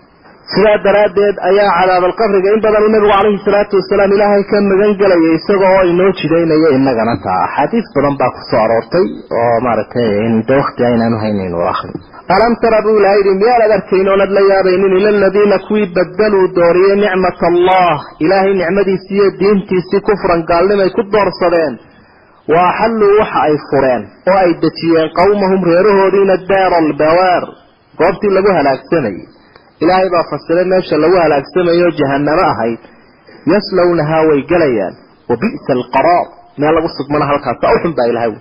S3: sidaa daraaddeed ayaa cadaabalqabriga in badan uu nabigu calayhi salaatu wasalaam ilaahay ka magan gelaya isaga oo inoo jidaynayo innagana taa. Axaadiis badan baa ku soo aroortay oo maaragtay de wakti aynaanu haynayn akhri. Alam tara buu ilaha yidhi miyaanad arkayn oonad la yaabaynin? Ila aladiina kuwii badaluu dooriyey nicmat allah ilaahay nicmadiisii iyo diintiisii kufran gaalnimay ku doorsadeen. Wa axalluu waxa ay fureen oo ay dejiyeen qowmahum reerahoodiina daara albawaar goobtii lagu halaagsamayey ilaahay baa fasiray meesha lagu halaagsamayo jahanamo ahayd. Yaslawnahaa way gelayaan wa bi'sa alqaraar meel lagu sugmana halkaasa uxun baa ilahay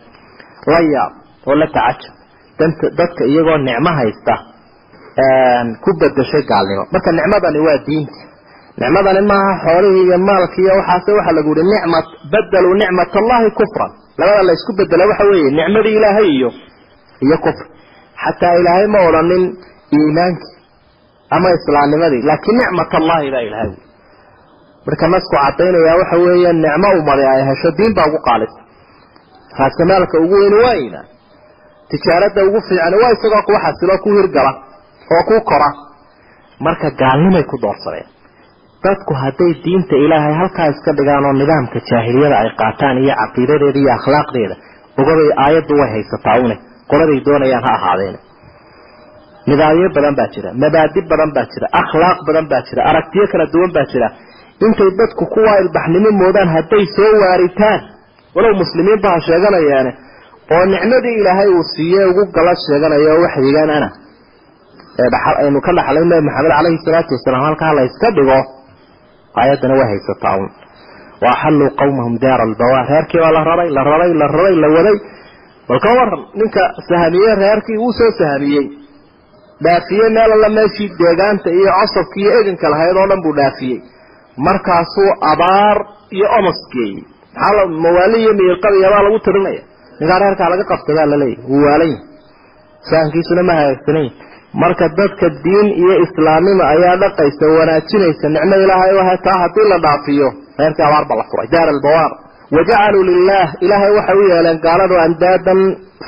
S3: la yaab oo la tacajab danta dadka iyagoo nicmo haysta ku bedeshay gaalnimo. Marka nicmadani waa diinta. Nicmadani maaha xoolihii iyo maalkii iyo waxaase waxaa lagu yihi nicmat badaluu nicmat allahi kufran. Labada la isku bedela waxa weeye nicmadii ilaahay iyo iyo kufr. Xataa ilaahay ma odhanin iimaankii ama islaamnimadii laakiin nicmat allahi baa ilahay wi. Marka nasku cadaynayaa waxa weeye nicmo umadi ay hesho diin baa ugu qaalisa raasamaalka ugu weyni waa iimaan tijaarada ugu fiican waa isagoo kuwa xasilo ku hirgala oo ku kora. Marka gaalnimay ku doorsadeen dadku hadday diinta ilaahay halkaa iska dhigaan oo nidaamka jaahiliyada ay qaataan iyo caqiidadeeda iyo akhlaaqdeeda ogabay aayaddu way haysataa une qoladay doonayaan ha ahaadeen nidaamyo badan baa jira mabaadi badan baa jira akhlaaq badan baa jira aragtiyo kala duwan baa jira. Intay dadku kuwaa ilbaxnimo moodaan hadday soo waaritaan walow muslimiinba ha sheeganayaane oo nicmadii ilaahay uu siiye ugu gala sheeganayo waxyigan ana. Aynu ka dhaxlay nabi maxamed calayhi salaatu wasalaam halkaa la dhigo aayaddana way haysataa un wa axalluu qawmahum daara albawaar reerkii baa la raray la raray la raray la waday. Bal ka waran ninka sahamiye reerkii uu soo sahamiyey dhaafiyey meel alla meeshii deegaanta iyo cosabka iyo eganka lahayd oo dhan buu dhaafiyey. Markaasuu abaar iyo omos geeyey. Maxaa mawaali iyo miiqadiyabaa lagu tirinaya? Ninkaa reerkaa laga qabsadaa laleeyahy wuu waalan yahy fahankiisuna ma hagaagsanan marka dadka diin iyo islaamnimo ayaa dhaqaysa wanaajinaysa nicmo ilaahay o taa haddii la dhaafiyo reerkii abaar ba la furay. Daar albawaar wajacaluu lilah ilaahay waxay u yeeleen gaaladu andaadan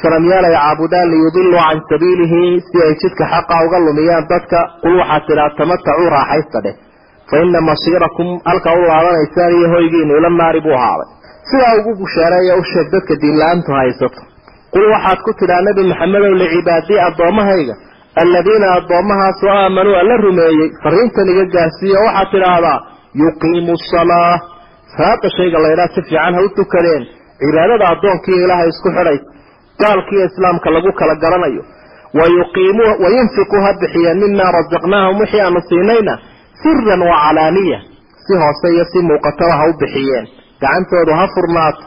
S3: sanamyaal ay caabudaan liyudiluu can sabiilihi si ay jidka xaqa uga lumiyaan dadka qul waxaad tidhaa tamatacuu raaxaysta dheh fa ina masiirakum halka u laabanaysaan iyo hoygiinu ila naari buu ahaaday sidaa ugu bushaareeya u sheeg dadka diinla-aantu haysato qul waxaad ku tidhaa nebi maxamedow licibaadii addoommahayga alladiina addoommahaasoo aamanuu alla rumeeyey fariintan iga gaarsiiya waxaad tidhaahdaa yuqiimu salaa salaada shayga laydhaa si fiican ha u tukadeen cibaadada addoonkiiyo ilaahay isku xidhay gaalkiiyo islaamka lagu kala garanayo. Wayuqiimu wayunfiquu ha bixiyeen mimaa rasaqnaahum wixii aanu siinayna siran wa calaaniya. Si hoose iyo si muuqataba ha u bixiyeen. Gacantoodu ha furnaato.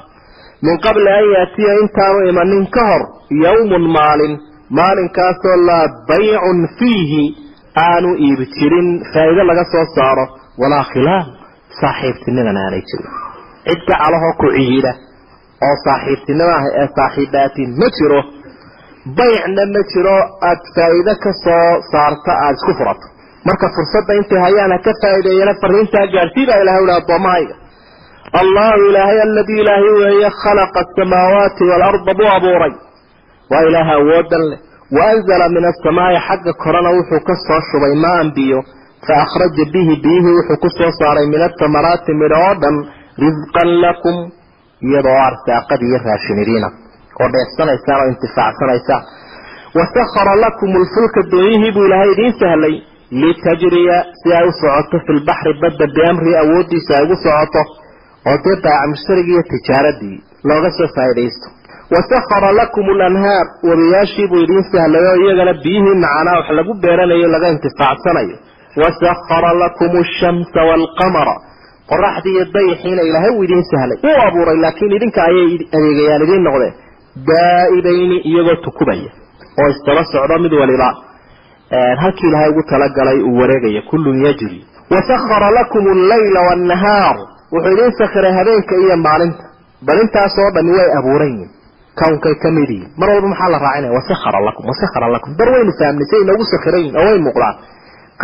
S3: Min qabli an yaatiya intaanu imanin ka hor yowmun maalin. Maalinkaasoo laa baycun fiihi aanu iibi jirin. Faa'iido laga soo saaro. Walaa khilaal saaxiibtiniman aanay jirin. Cid gacalahoo ku ciida oo saaxiibtinimo ah ee saaxiibaatin ma jiro baycna ma jiro aad faa'iido ka soo saarta aada isku furato. Marka fursadda intay hayaan ha ka faa'iideeyana fariintaa gaadhsii baa ilahay uhi addoommahayga. Allahu ilaahay aladii ilaahay weeye khalaqa asamaawaati waalarda buu abuuray. Waa ilaaha awoodan leh. Waanzala min asamaai xagga korena wuxuu ka shubay maan biyo fa akhraja bihi biyihii wuxuu ku soo saaray min athamaraati midho oo dhan risqan lakum iyadoo arsaaqad iyo raashinidiina oo dheefsanaysaan oo intifaacsanaysaan wasahara lakum lfulka doonyihii buu ilaahay idiin sahlay litajriya si ay u socoto fi lbaxri badda biamrii awooddiisa ay ugu socoto oo dee baaca mushtarigii iyo tijaaradii looga soo faa'iidaysto wasahara lakum lanhaar wabiyaashii buu idiin sahlay oo iyagana biyihii macanaa wax lagu beeranayo laga intifaacsanayo wasahara lakum ashamsa waalqamara qoraxdii iyo dayixiina ilaahay uu idiin sahlay. Uu abuuray laakiin idinka ayay adeegayaan idiin noqdeen. Daa'ibayni iyagoo tukubaya oo isdaba socdo mid waliba. Halkii ilaahay ugu talagalay uu wareegaya kullun yajri. wasahara lakum allayla waannahaar wuxuu idiin sakhiray habeenka iyo maalinta. Bal intaasoo dhami way abuuran yihiin kawnkay ka mid yihiin mar walba maxaa la raacinaya? wasahara lakum wasahara lakum dar waynu fahamnay say inoogu sakhiran yihiin oo way muuqdaan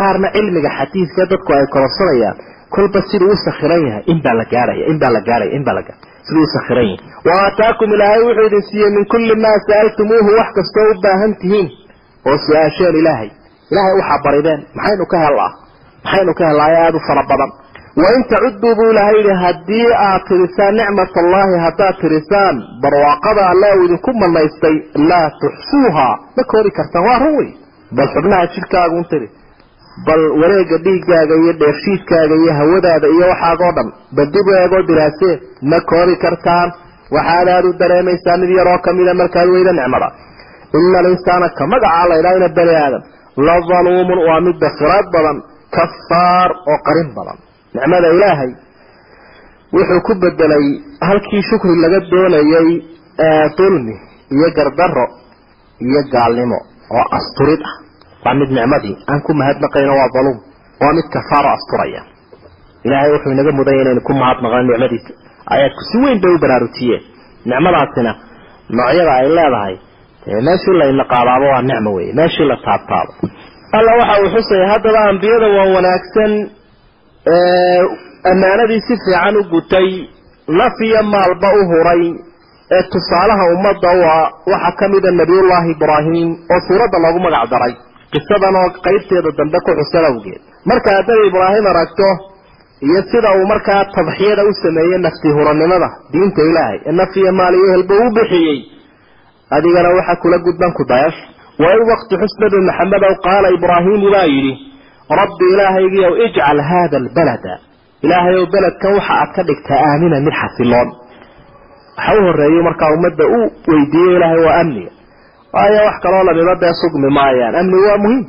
S3: qaarna cilmiga xadiidka dadku ay kororsanayaan kolba siduu u yahay in baa la gaaraya in baa la gaaraya in baa la gaaraya siduu u sakhiran yahay. Wa aataakum ilaahay wuxuu idin siiyey min kulli maa sa'altumuuhu wax kastoo u baahan tihiin oo su'aasheen ilaahay. Ilaahay waxaa barideen maxaynu ka hellaa maxaynu ka hellaayo aada u fara badan. Wain tacudduu buu ilaahay yidhi haddii aad tirisaan nicmat allahi haddaad tirisaan barwaaqada alle uu idinku manaystay laa tuxsuuha ma koori kartaan waa run wey bal xubnaha jidhkaaga un bal wareega dhiiggaaga iyo dheefshiidkaaga iyo hawadaada iyo waxaagoo dhan bal dib u eegoo diraasee ma koori kartaan. Waxaad aada u dareemaysaa mid yaroo kamida markaad weyda nicmada. Ina alinsaana ka magacaa laydhaha ina bani aadam la daluumun waa mid dakiraad badan kafaar oo qarin badan. Nicmada ilaahay wuxuu ku bedelay halkii shukri laga doonayay dulmi iyo gardaro iyo gaalnimo oo asturid ah waa mid nicmadii. Aan ku mahadnaqayno waa daluum waa mid kafaaro asturaya. Ilaahay wuxuu inaga mudanya inaynu ku mahadnaqano nicmadiisa. Aayaadku si weyn bay u baraarujiyeen nicmadaasina noocyada ay leedahay meeshii la inaqaadaaba waa nicmo wey meeshii la taabtaabo. Alla waxa uu xusaya haddaba ambiyada waa wanaagsan ammaanadii si fiican u gutay naf iyo maalba u huray ee tusaalaha ummadda ah waxaa ka mida nebiyullaahi ibraahim oo suuradda loogu magac daray qisadan oo qaybteeda dambe ku xusan awgeed. Marka hadday ibraahim aragto iyo sida uu markaa tadxiyada u sameeyey nafti huranimada diinta ilaahay ee naf iyo maal iyo helba u bixiyey adigana waxa kula gudban ku dayash wain waqti xus nabi maxamedow qaala ibraahimu baa yidhi rabbi ilaahaygiiow ijcal haada albalada. Ilaahay ow beledkan waxa aad ka dhigtaa aamina mid xasiloon. Waxa u horeeyey markaa ummadda u weydiiyey ilaahay waa amniga waayo wax kaloo lamiba dee sugmi maayaan. Amnigu waa muhiim.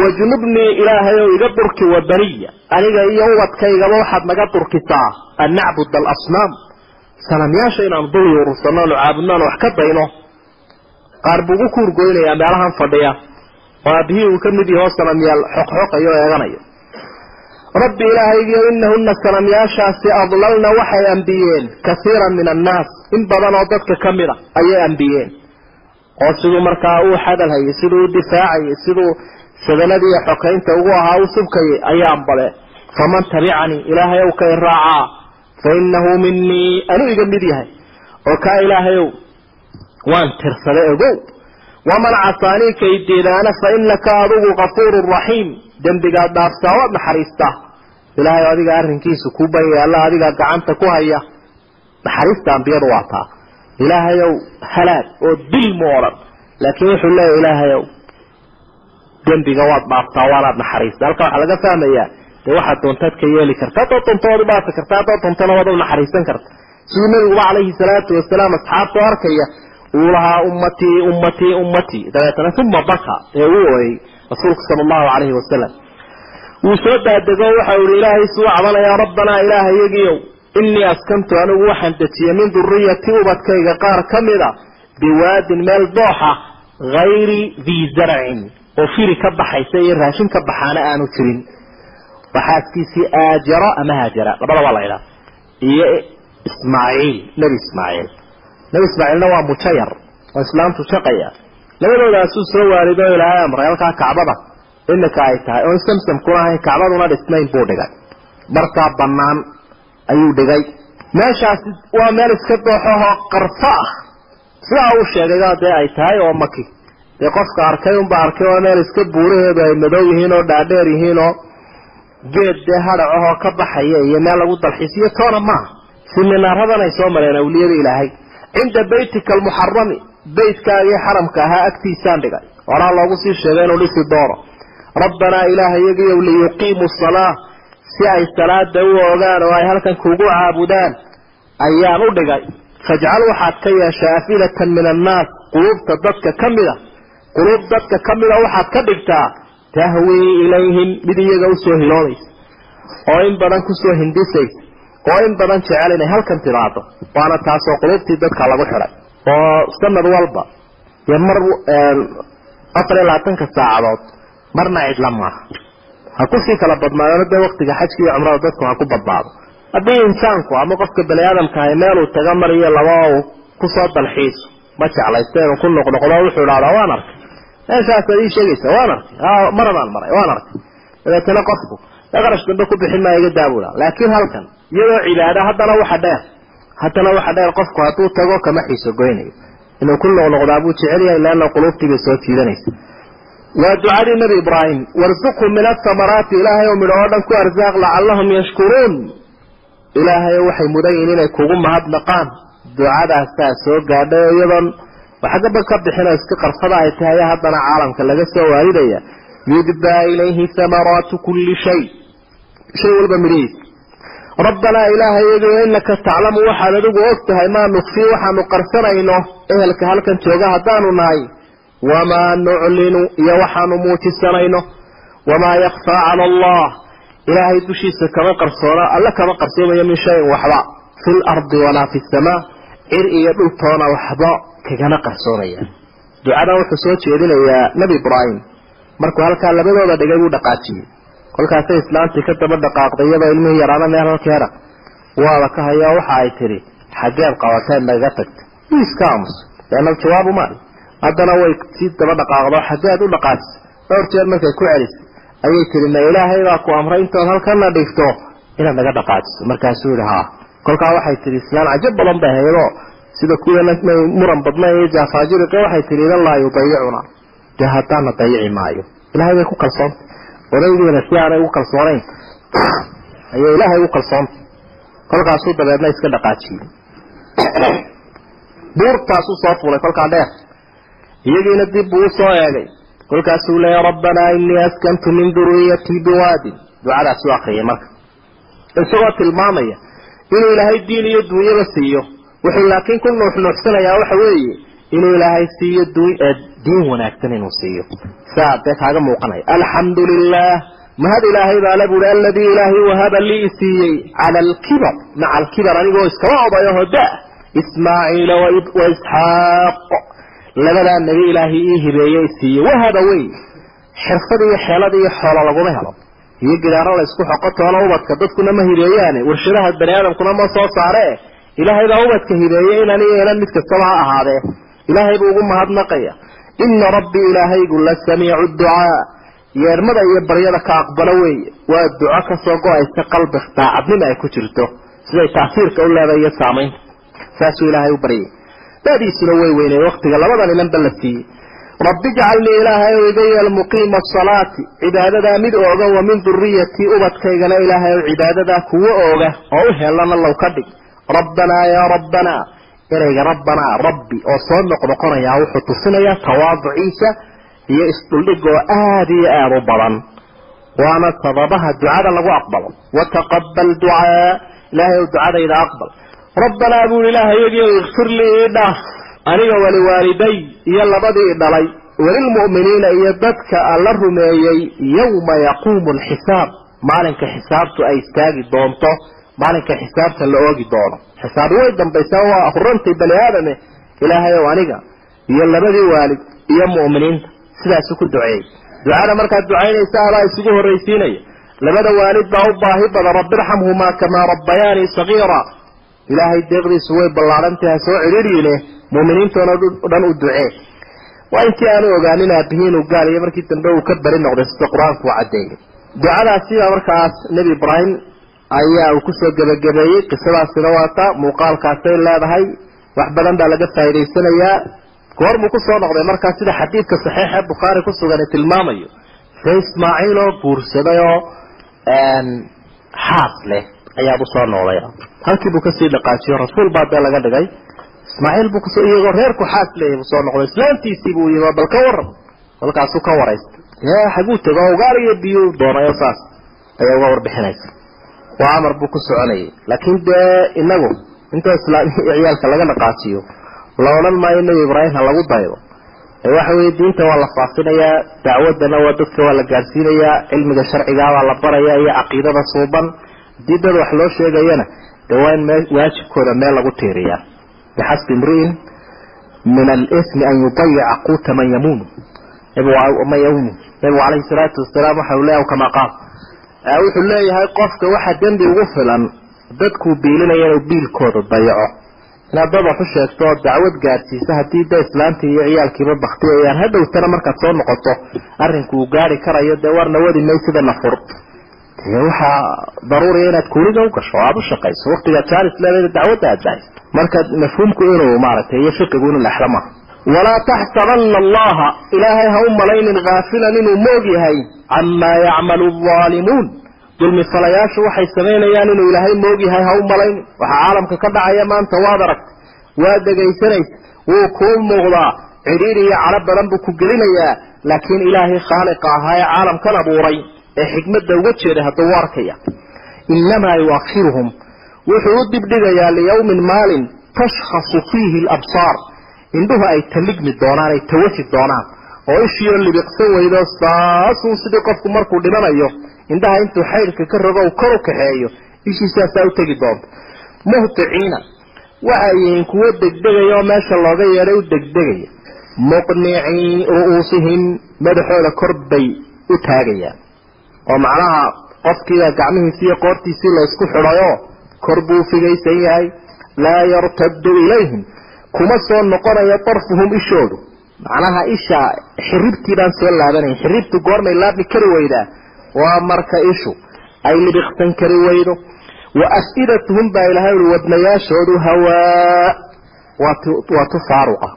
S3: Wajnubnii ilaahay iga durki wa baniya aniga iyo ubadkaygaba waxaad naga durkisaa. An nacbud alasnaam sanamyaasha inaanu dul yuurursano anu caabudno anu wax ka dayno. Qaar buu ugu kuurgoynayaa meelahan fadhiya. Oo aabihii uu ka mid yahoo sanamyaal xoqxoqayo o eeganayo. Rabbi ilaahaygiio inahuna sanamyaashaasi adlalna waxay ambiyeen. Kaiiran min annaas in badan oo dadka ka mid a ayay ambiyeen oo siduu markaa uu xadalhayay siduu u difaacayay siduu sadanadii iyo xokaynta ugu ahaa u subkayay ayaan bade faman tabicanii ilaahay ow ka iraacaa fa inahu minii anuu iga mid yahay oo kaa ilaahayow waan tirsaday ogow waman casaanii kaydiidaana fa inaka adigu kafuurun raxiim dembigaad dhaafsaa waad naxariistaa ilaahay adiga arrinkiisu kuu banyaalla adigaa gacanta ku haya naxariista ambiyadu waa taa ilaahayow halaag oo dil mu odhan laakiin wuxuu leeyahy ilaahayow dembiga waad dhaaftaa waanaad naxariista halka waxaa laga fahmayaa dee waxaad doontaad ka yeeli karta haddaad doonto waad u dhaafi karta haddaad doontona waad naxariisan karta siduu nabiguba calayhi salaatu wasalaam asxaabtoo arkaya uu lahaa ummatii ummatii ummatii dabeetana uma baka ee uu ooyey rasuulku sala allahu calayhi wasalam wuu soo daadego waxa uu ilaahay suu cabanayaa rabbanaa yagiiow innii askantu anigu waxaan dejiyey min duriyati ubadkayga qaar ka mida biwaadin meel dooxa hayri dii zarcin oo firi ka baxaysa iyo raashin ka baxaana aanu jirin. Waxaaskiisii aajara ama haajara labada waa la idhaha iyo ismaaciil nebi ismaaciil. Nebi ismaaciilna waa mujayar oo islaamtu shaqaya. Labadoodaasuu soo waalido ilaahay amray halkaa kacbada. Imika ay tahay oon samsamkuna ahayn kacbaduna dhisnayn buu dhigay markaa bannaan ayuu dhigay. Meeshaasi waa meel iska dooxahoo qarfo ah. Sidaa uu sheegayba dee ay tahay oo maki dee qofka arkay unba arkay waa meel iska buuraheedu ay madow yihiin oo dhaadheer yihiin oo geed dee hadhacahoo ka baxaya iyo meel lagu dalxiisiyo toona maaha siminaaradan ay soo mareen awliyada ilaahay. Cinda baytika almuxarami beytkaagii xaramka ahaa agtiisaan dhigay. Horaa loogu sii sheegay inuu dhisi doono rabbanaa ilaahayagiyow liyuqiimu salaa si ay salaada u ogaan oo ay halkan kugu caabudaan ayaan u dhigay. Fajcal waxaad ka yeeshaa afilatan min annaas quluubta dadka ka mida. Quluub dadka ka mida waxaad ka dhigtaa tahwii ilayhim mid iyaga u soo hiloodaysa oo in badan ku soo hindisaysa oo in badan jecel inay halkan timaado waana taasoo quluubtii dadka lagu xidhay. Oo sanad walba dee mar afar iyo labaatanka saacadood marna cidla maaha ha ku sii kala badnaadona dee waktiga xajka iyo cumrada dadku ha ku badbaado. Haddii insaanku ama qofka bani aadamkahay meeluu taga mar iyo laba uu ku soo dalxiiso ma jeclaysta inuu ku noqnoqdo? Wuxuu idhahdaa waan arkay. Meeshaasaad ii sheegaysa waan arkay. Maradaan maray waan arkay. Dabeetana qofku dee qarash dambe ku bixin maayo iga daabula laakiin halkan iyadoo cibaada haddana waxa dheer. Haddana waxa dheer qofku hadduu tago kama xiiso goynayo. Inuu ku noqnoqdaa buu jecel yahay leanna quluubtiibay soo jiidanaysa waa ducadii nebi ibraahim warsuqhum min athamaraati ilaahay oo midho oo dhan ku arsaaq lacallahum yashkuruun. Ilaahay waxay mudan yihiin inay kugu mahadnaqaan. Ducadaasaa soo gaadhay oo iyadoon waxgaba ka bixinoo iska qarfada ay tahay haddana caalamka laga soo waaridaya yudbaa ilayhi thamaraatu kulli shay. Shay walba midhihiisa rabbanaa ilaahayagiyo inaka taclamu waxaad adigu og tahay maa nukfii waxaanu qarsanayno ehelka halkan jooga haddaanu nahay wamaa nuclinu iyo waxaanu muujisanayno wamaa yakfaa cala allah ilaahay dushiisa kama qarsoona alle kama qarsoomayo min shayin waxba fi lardi walaa fi samaa cir iyo dhultoona waxba kagama qarsoomaya ducadan wuxuu soo jeedinayaa nebi ibraahim markuu halkaa labadooda dhigay buu dhaqaajiyey kolkaasay islaantii ka daba dhaqaaqday iyadoo ilmihii yaraana meel halkeeda waaba ka hayaa waxa ay tidhi xaggeed qabateed nagaga tagta wuu iska aamusay leanna jawaabu maali haddana way sii daba dhaqaaqdo xaggeed u dhaqaajisay dhowr markay ku celisay ayay tihi ma ilaahay baa ku amray intood halkana dhigto inaad naga dhaqaajiso markaasuu yihi haa. Kolkaa waxay tihi islaan cajab badan bay haydo. Sida kuwana muran badnayn iyo jaafaajiriqa waxay tihi idan laa yudayicuna dee haddaana dayici maayo. Ilahay bay ku kalsoontay odaygiina si aanay ugu kalsoonayn. Ayay ilaahay ugu kalsoontay kolkaasuu dabeedna iska dhaqaajiyey buurtaasuu soo fuulay kolkaa dheer iyagiina dib buu u soo eegay. Kolkaasuu leeya rabbanaa inii askantu min duriyatii biwaadin. Ducadaasuu akriyay marka. Isagoo tilmaamaya inuu ilaahay diin iyo duunyaba siiyo. Wuxuu laakiin ku nuuxnuuxsanayaa waxa weeye inuu ilaahay siiyo diin wanaagsan inuu siiyo. Saa dee kaaga muuqanaya. Alxamdu lilah mahad ilaahay baa la buuri aladii ilaahay wahaba lii siiyey cala alkibar maca alkibar anigoo iskaba odayaho da ismaaciila wa isxaaq labadaa nebi ilaahay ii hibeeyey siiye wahaba wey xirfad iyo xeelad iyo xoolo laguma helo. Iyo gidaaro la xoqo toona ubadka dadkuna ma hibeeyaane. Warshadaha bani aadamkuna ma soo saare. Ilaahay baa ubadka hibeeyey inan iyo inan mid kastaba ha ahaadee ilaahay buu ugu mahadnaqaya. Ina rabbii ilaahaygu la samiicu ducaa. Yeermada iyo baryada ka aqbalo weeye. Waa duco ka soo go'aysa qalbi daacadnima ay ku jirto. Siday taasiirka u leedahay iyo saamaynta. Saasuu ilaahay u baryay dadiisuna way weynay waktiga labadan inanba la siiyey. Rabbi ijcalnii ilaahay o iga yeel muqiima asalaati cibaadadaa mid ooga wa min duriyatii ubadkaygana ilaahay ow cibaadadaa kuwo ooga oo u helana low ka dhig. Rabbanaa yaa rabbanaa ereyga rabbanaa rabbi oo soo noqnoqonayaa wuxuu tusinayaa tawaaduciisa iyo isdhuldhig oo aada iyo aada u badan. Waana sababaha ducada lagu aqbalo. Wataqabal ducaa ilaahay ou ducadayda aqbal rabbanaa buu ilaahayagii ikfir lii ii dhaaf aniga waliwaaliday iyo labadii dhalay walilmu'miniina iyo dadka alla rumeeyey yowma yaquumu alxisaab maalinka xisaabtu ay istaagi doonto maalinka xisaabta la oogi doono xisaabi way dambaysaa waa hurantay bani aadame ilaahay ow aniga iyo labadii waalid iyo mu'miniinta sidaasu ku duceeyey ducada markaad ducaynaysa abaa isugu horraysiinaya labada waalid baa u baahi badan rabbi irxamhumaa kamaa rabbayaanii sagiira ilaahay deeqdiisu way ballaadhantaha soo cidhiidhiine mu'miniintoona dhan u ducee waa intii aanu ogaanin aabihi inuu gaal iyo markii dambe uu ka beri noqday sida qur'aanku u caddeeyey ducadaasiba markaas nebi ibraahim ayaa uu ku soo gebagabeeyey qisadaasina waata muuqaalkaasay leedahay wax badan baa laga faa'idaysanayaa. Goormuu ku soo noqday markaa sida xadiidka saxiixa bukhaari ku sugan tilmaamayo. See ismaaciil oo guursaday oo xaas leh ayaabuu soo noqday halkii buu ka sii dhaqaajiyo rasuul baa dee laga dhigay. Ismaaciil buu ku soo iyagoo reerku xaas leeyahy buu soo noqday. Islaantiisii buu yimi bal ka waran halkaasuu ka waraystay ya xaguu tego ugaar iyo biyu doonayo saas ayaa uga warbixinaysa. Waa amar buu ku soconayay. Laakiin dee inagu inta islaamiya ciyaalka laga dhaqaajiyo la odhan maayo nebi ibraahim ha lagu daydo waxa weye diinta waa la faafinayaa dacwadana waa dadka waa la gaadhsiinayaa cilmiga sharcigaabaa la baraya iyo caqiidada suuban haddii dad wax loo sheegayana dee waa in waajibkooda meel lagu tiiriyaa. Bixasbi imri'in min alismi an yudayica quuta man yamuunu man yamuunu nabigu calayhi salaatu wasalaam waxa uu leeyahay kamaa qaal wuxuu leeyahay qofka waxa dembi ugu filan dadkuu biilinaya inuu biilkooda dayaco. Inaad dad wax sheegto oo dacwad gaadhsiisa haddii de islaantii iyo ciyaalkiiba baktiyayaan hadhowtana markaad soo noqoto arrinku uu gaari karayo dee warna wadi maysida nafur. dee waxaa daruuriya inaad kuuliga u gasho o aada u shaqayso waktigaad jaalis leedahay dacwadda aad daahiso marka mafhuumku inuu maaragtay iyo fiqigu inuu lexlo maaha walaa taxsabana allaha ilaahay ha u malaynin haafilan inuu moog yahay camaa yacmalu alzaalimuun dulmi falayaashu waxay samaynayaan inuu ilaahay moog yahay ha u malaynin. Waxaa caalamka ka dhacaya maanta waad aragtay waad dhegaysanaysa wuu kuu muuqdaa cidhiiri iyo calo badan buu ku gelinayaa laakiin ilaahay khaaliqa ahaa ee caalamkan abuuray ee xikmadda uga jeeday hadduu u arkaya. Inamaa yuakhiruhum. Wuxuu u dibdhigayaa liyawmin maalin tashkhasu fiihi alabsaar. Indhuhu ay taligmi doonaan ay tawaji doonaan. Oo ishiioo libiqsan weydo saasuu sidii qofku markuu dhimanayo indhaha intuu xaydhka ka rogo u kor u kaxeeyo ishiisaasaa u tegi doonta muhticiina waxay yihiin kuwo degdegaya oo meesha looga yeedhay u degdegaya. Muqnicii ru'uusihim madaxooda kor bay u taagayaan oo macnaha qofkiiba gacmihiisi iyo qoortiisii la isku xidhayo kor buu figaysan yahay laa yartaddu ilayhim kuma soo noqonayo darfuhum ishoodu. Macnaha isha xiribtii baan soo laabanayn xiribtu goormay laabmi kari weydaa waa marka ishu ay libiqsan kari weydo. Wa afidatuhum baa ilahay ui wadnayaashoodu hawaa waa tu faaruqa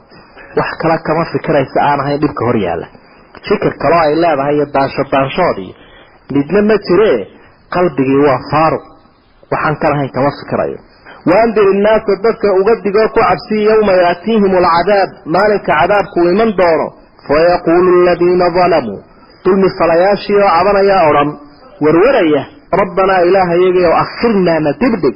S3: wax kale kama fikiraysa aan ahayn dhibka hor yaalla. Fikir kaloo ay leedahay iyo daansho daanshood iyo midna ma jire qalbigii waa faaruq. Waxaan ka lahayn kama fikirayo waandir innaasa dadka uga digoo ku cabsiya yawma yaatiihim alcadaab maalinka cadaabku iman doono fayaquulu aladiina dalamuu dulmi falayaashii oo cabanayaa odhan warwaraya rabbanaa ilaahayagii oo akhirnaa na dibdhig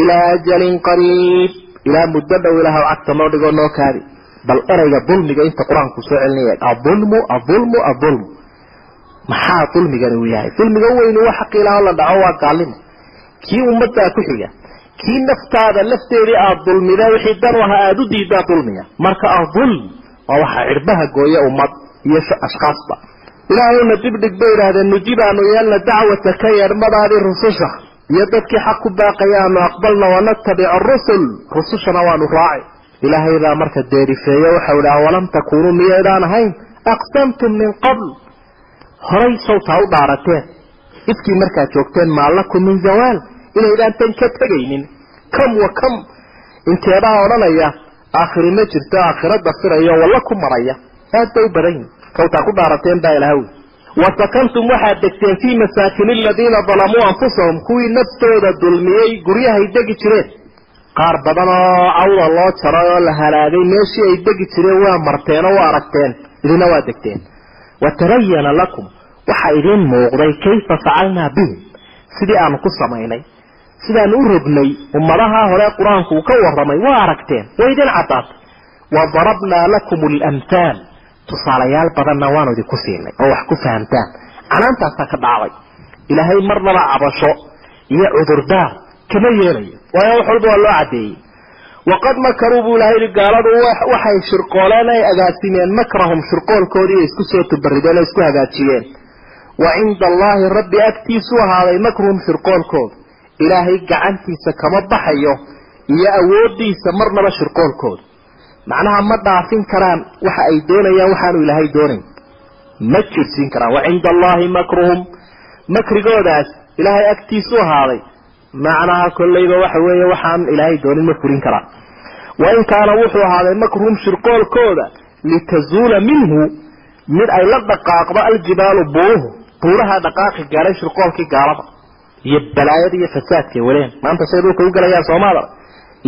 S3: ilaa ajalin qariib. Ilaa muddo dhow ilaahw cagta noo dhigoo noo kaadi. Bal erayga dulmiga inta qur'aanku soo celinaya aulmu aulmu aulmu maxaa dulmigani uu yahay? Dulmiga weynu wa xaq ilaah la dhaco waa gaalnimo. Kii ummaddaa ku xiga kii naftaada lafteedii aada dulmida wixii dan u aada u diidaa dulmiga. Marka adulm waa waxa cirbaha gooya ummad iyo ashkaasba ilaahayna dibdhig bay idhaahdeen nujibaanu yeelna dacwata ka yeedhmadaadii rususha. Iyo dadkii xaq ku baaqaya aanu aqbalna wanatabic arusul rusushana waanu raaci ilaahay baa marka deerifeeye waxau idhaha walam takunuu miyaydaan ahayn? Aqsamtum min qabl horay sawtaa u dhaarateen. Ifkii markaad joogteen maa lakum min zawaal inaydaan ka tegaynin. Kam wa kam. Inteedaa odhanaya aakhiri ma jirto aakhiro dafirayo walla ku maraya. Aad bay u badan yihiin sawtaa ku dhaarateen baa ilahawi wasakantum waxaad degteen fii masaakin aladiina dalamuu anfusahum. Kuwii naftooda dulmiyey guryahay degi jireen. Qaar badan oo cawda loo jaray oo la halaagay meeshii ay degi jireen waa marteen oo waa aragteen. Idina waa degteen watabayana lakum waxaa idiin muuqday kayfa facalnaa bihim sidii aanu ku samaynay sidaanu u rognay ummadaha hore qur'aanku uu ka warramay waa aragteen way idin caddaatay wadarabnaa lakum alamhaal tusaalayaal badanna waanu idinku siinay oo wax ku fahamtaan canaantaasaa ka dhacday ilaahay marnaba cabasho iyo cudurdaar kama yeelayo waayo wax walba waa loo caddeeyey waqad makaruu buu ilahay yihi gaaladu waxay shirqooleen ay agaasimeen makrahum shirqoolkoodii ay isku soo tabarideen oo isku hagaajiyeen wa cinda allaahi rabbi agtiisu ahaaday makruhum shirqoolkooda ilaahay gacantiisa kama baxayo iyo awoodiisa marnaba shirqoolkooda macnaha ma dhaafin karaan waxa ay doonayaan waxaanu ilaahay doonayn ma jirsiin karaan wa cinda allaahi makruhum makrigoodaas ilaahay agtiisu ahaaday macnaha kollayba waxa weeye waxaan ilaahay doonin ma furin karaan wain kaana wuxuu ahaaday makruhum shirqoolkooda litazuula minhu mid ay la dhaqaaqdo aljibaalu buuruhu buuraha dhaqaaqi gaadhay shirqoolkii gaalada iyo balaayada iyo fasaadkay waleen. Maanta say dhulka u galayaan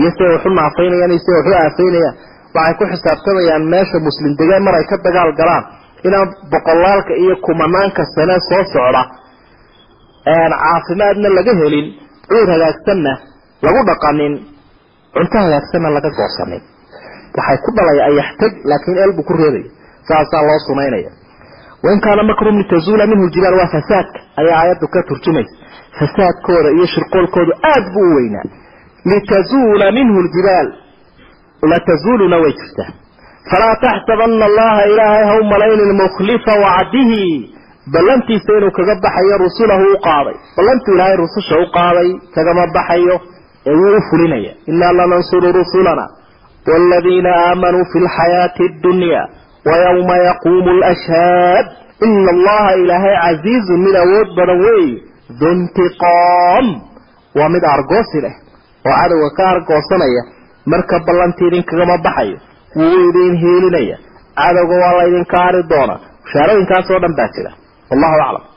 S3: iyo siday waxu naafaynayaan iyo siday waxu aafaynayaan waxay ku xisaabtamayaan meesha muslim degaan mar ay ka dagaal galaan inaan boqolaalka iyo kumanaanka sane soo socda caafimaadna laga helin cuur hagaagsanna lagu dhaqanin. Cunto hagaagsanna laga goosanin. Waxay ku dhalaya ayaxtag laakiin eel ku reebaya saasaa loo sunaynaya wain kaana makrum litazuula minhu ljibaal waa fasaadka ayaa aayaddu ka turjumaysa. Fasaadkooda iyo shirqoolkoodu aad buu u weynaa. Litazuula minhu ljibaal latazuuluna way jirtaa. Falaa taxsabana allaha ilaahay ha u malaynin mukhlifa wacdihi ballantiisa inuu kaga baxayo rusulahu u qaaday. Ballantuu ilaahay rususha u qaaday kagama baxayo ee wuu u fulinaya. Innaa lanansuru rusulana waaladiina aamanuu fi lxayaati addunya wayawma yaquumu lashhaad ina allaha ilaahay casiizun mid awood badan weeye duntiqaam. Waa mid argoosi leh oo cadowga ka argoosanaya marka ballantii idinkagama baxayo wuu idin hiilinaya cadowga waa la ydinka ari doonaa. Mushaarooyinkaas oo dhan baa jira wallahu aclam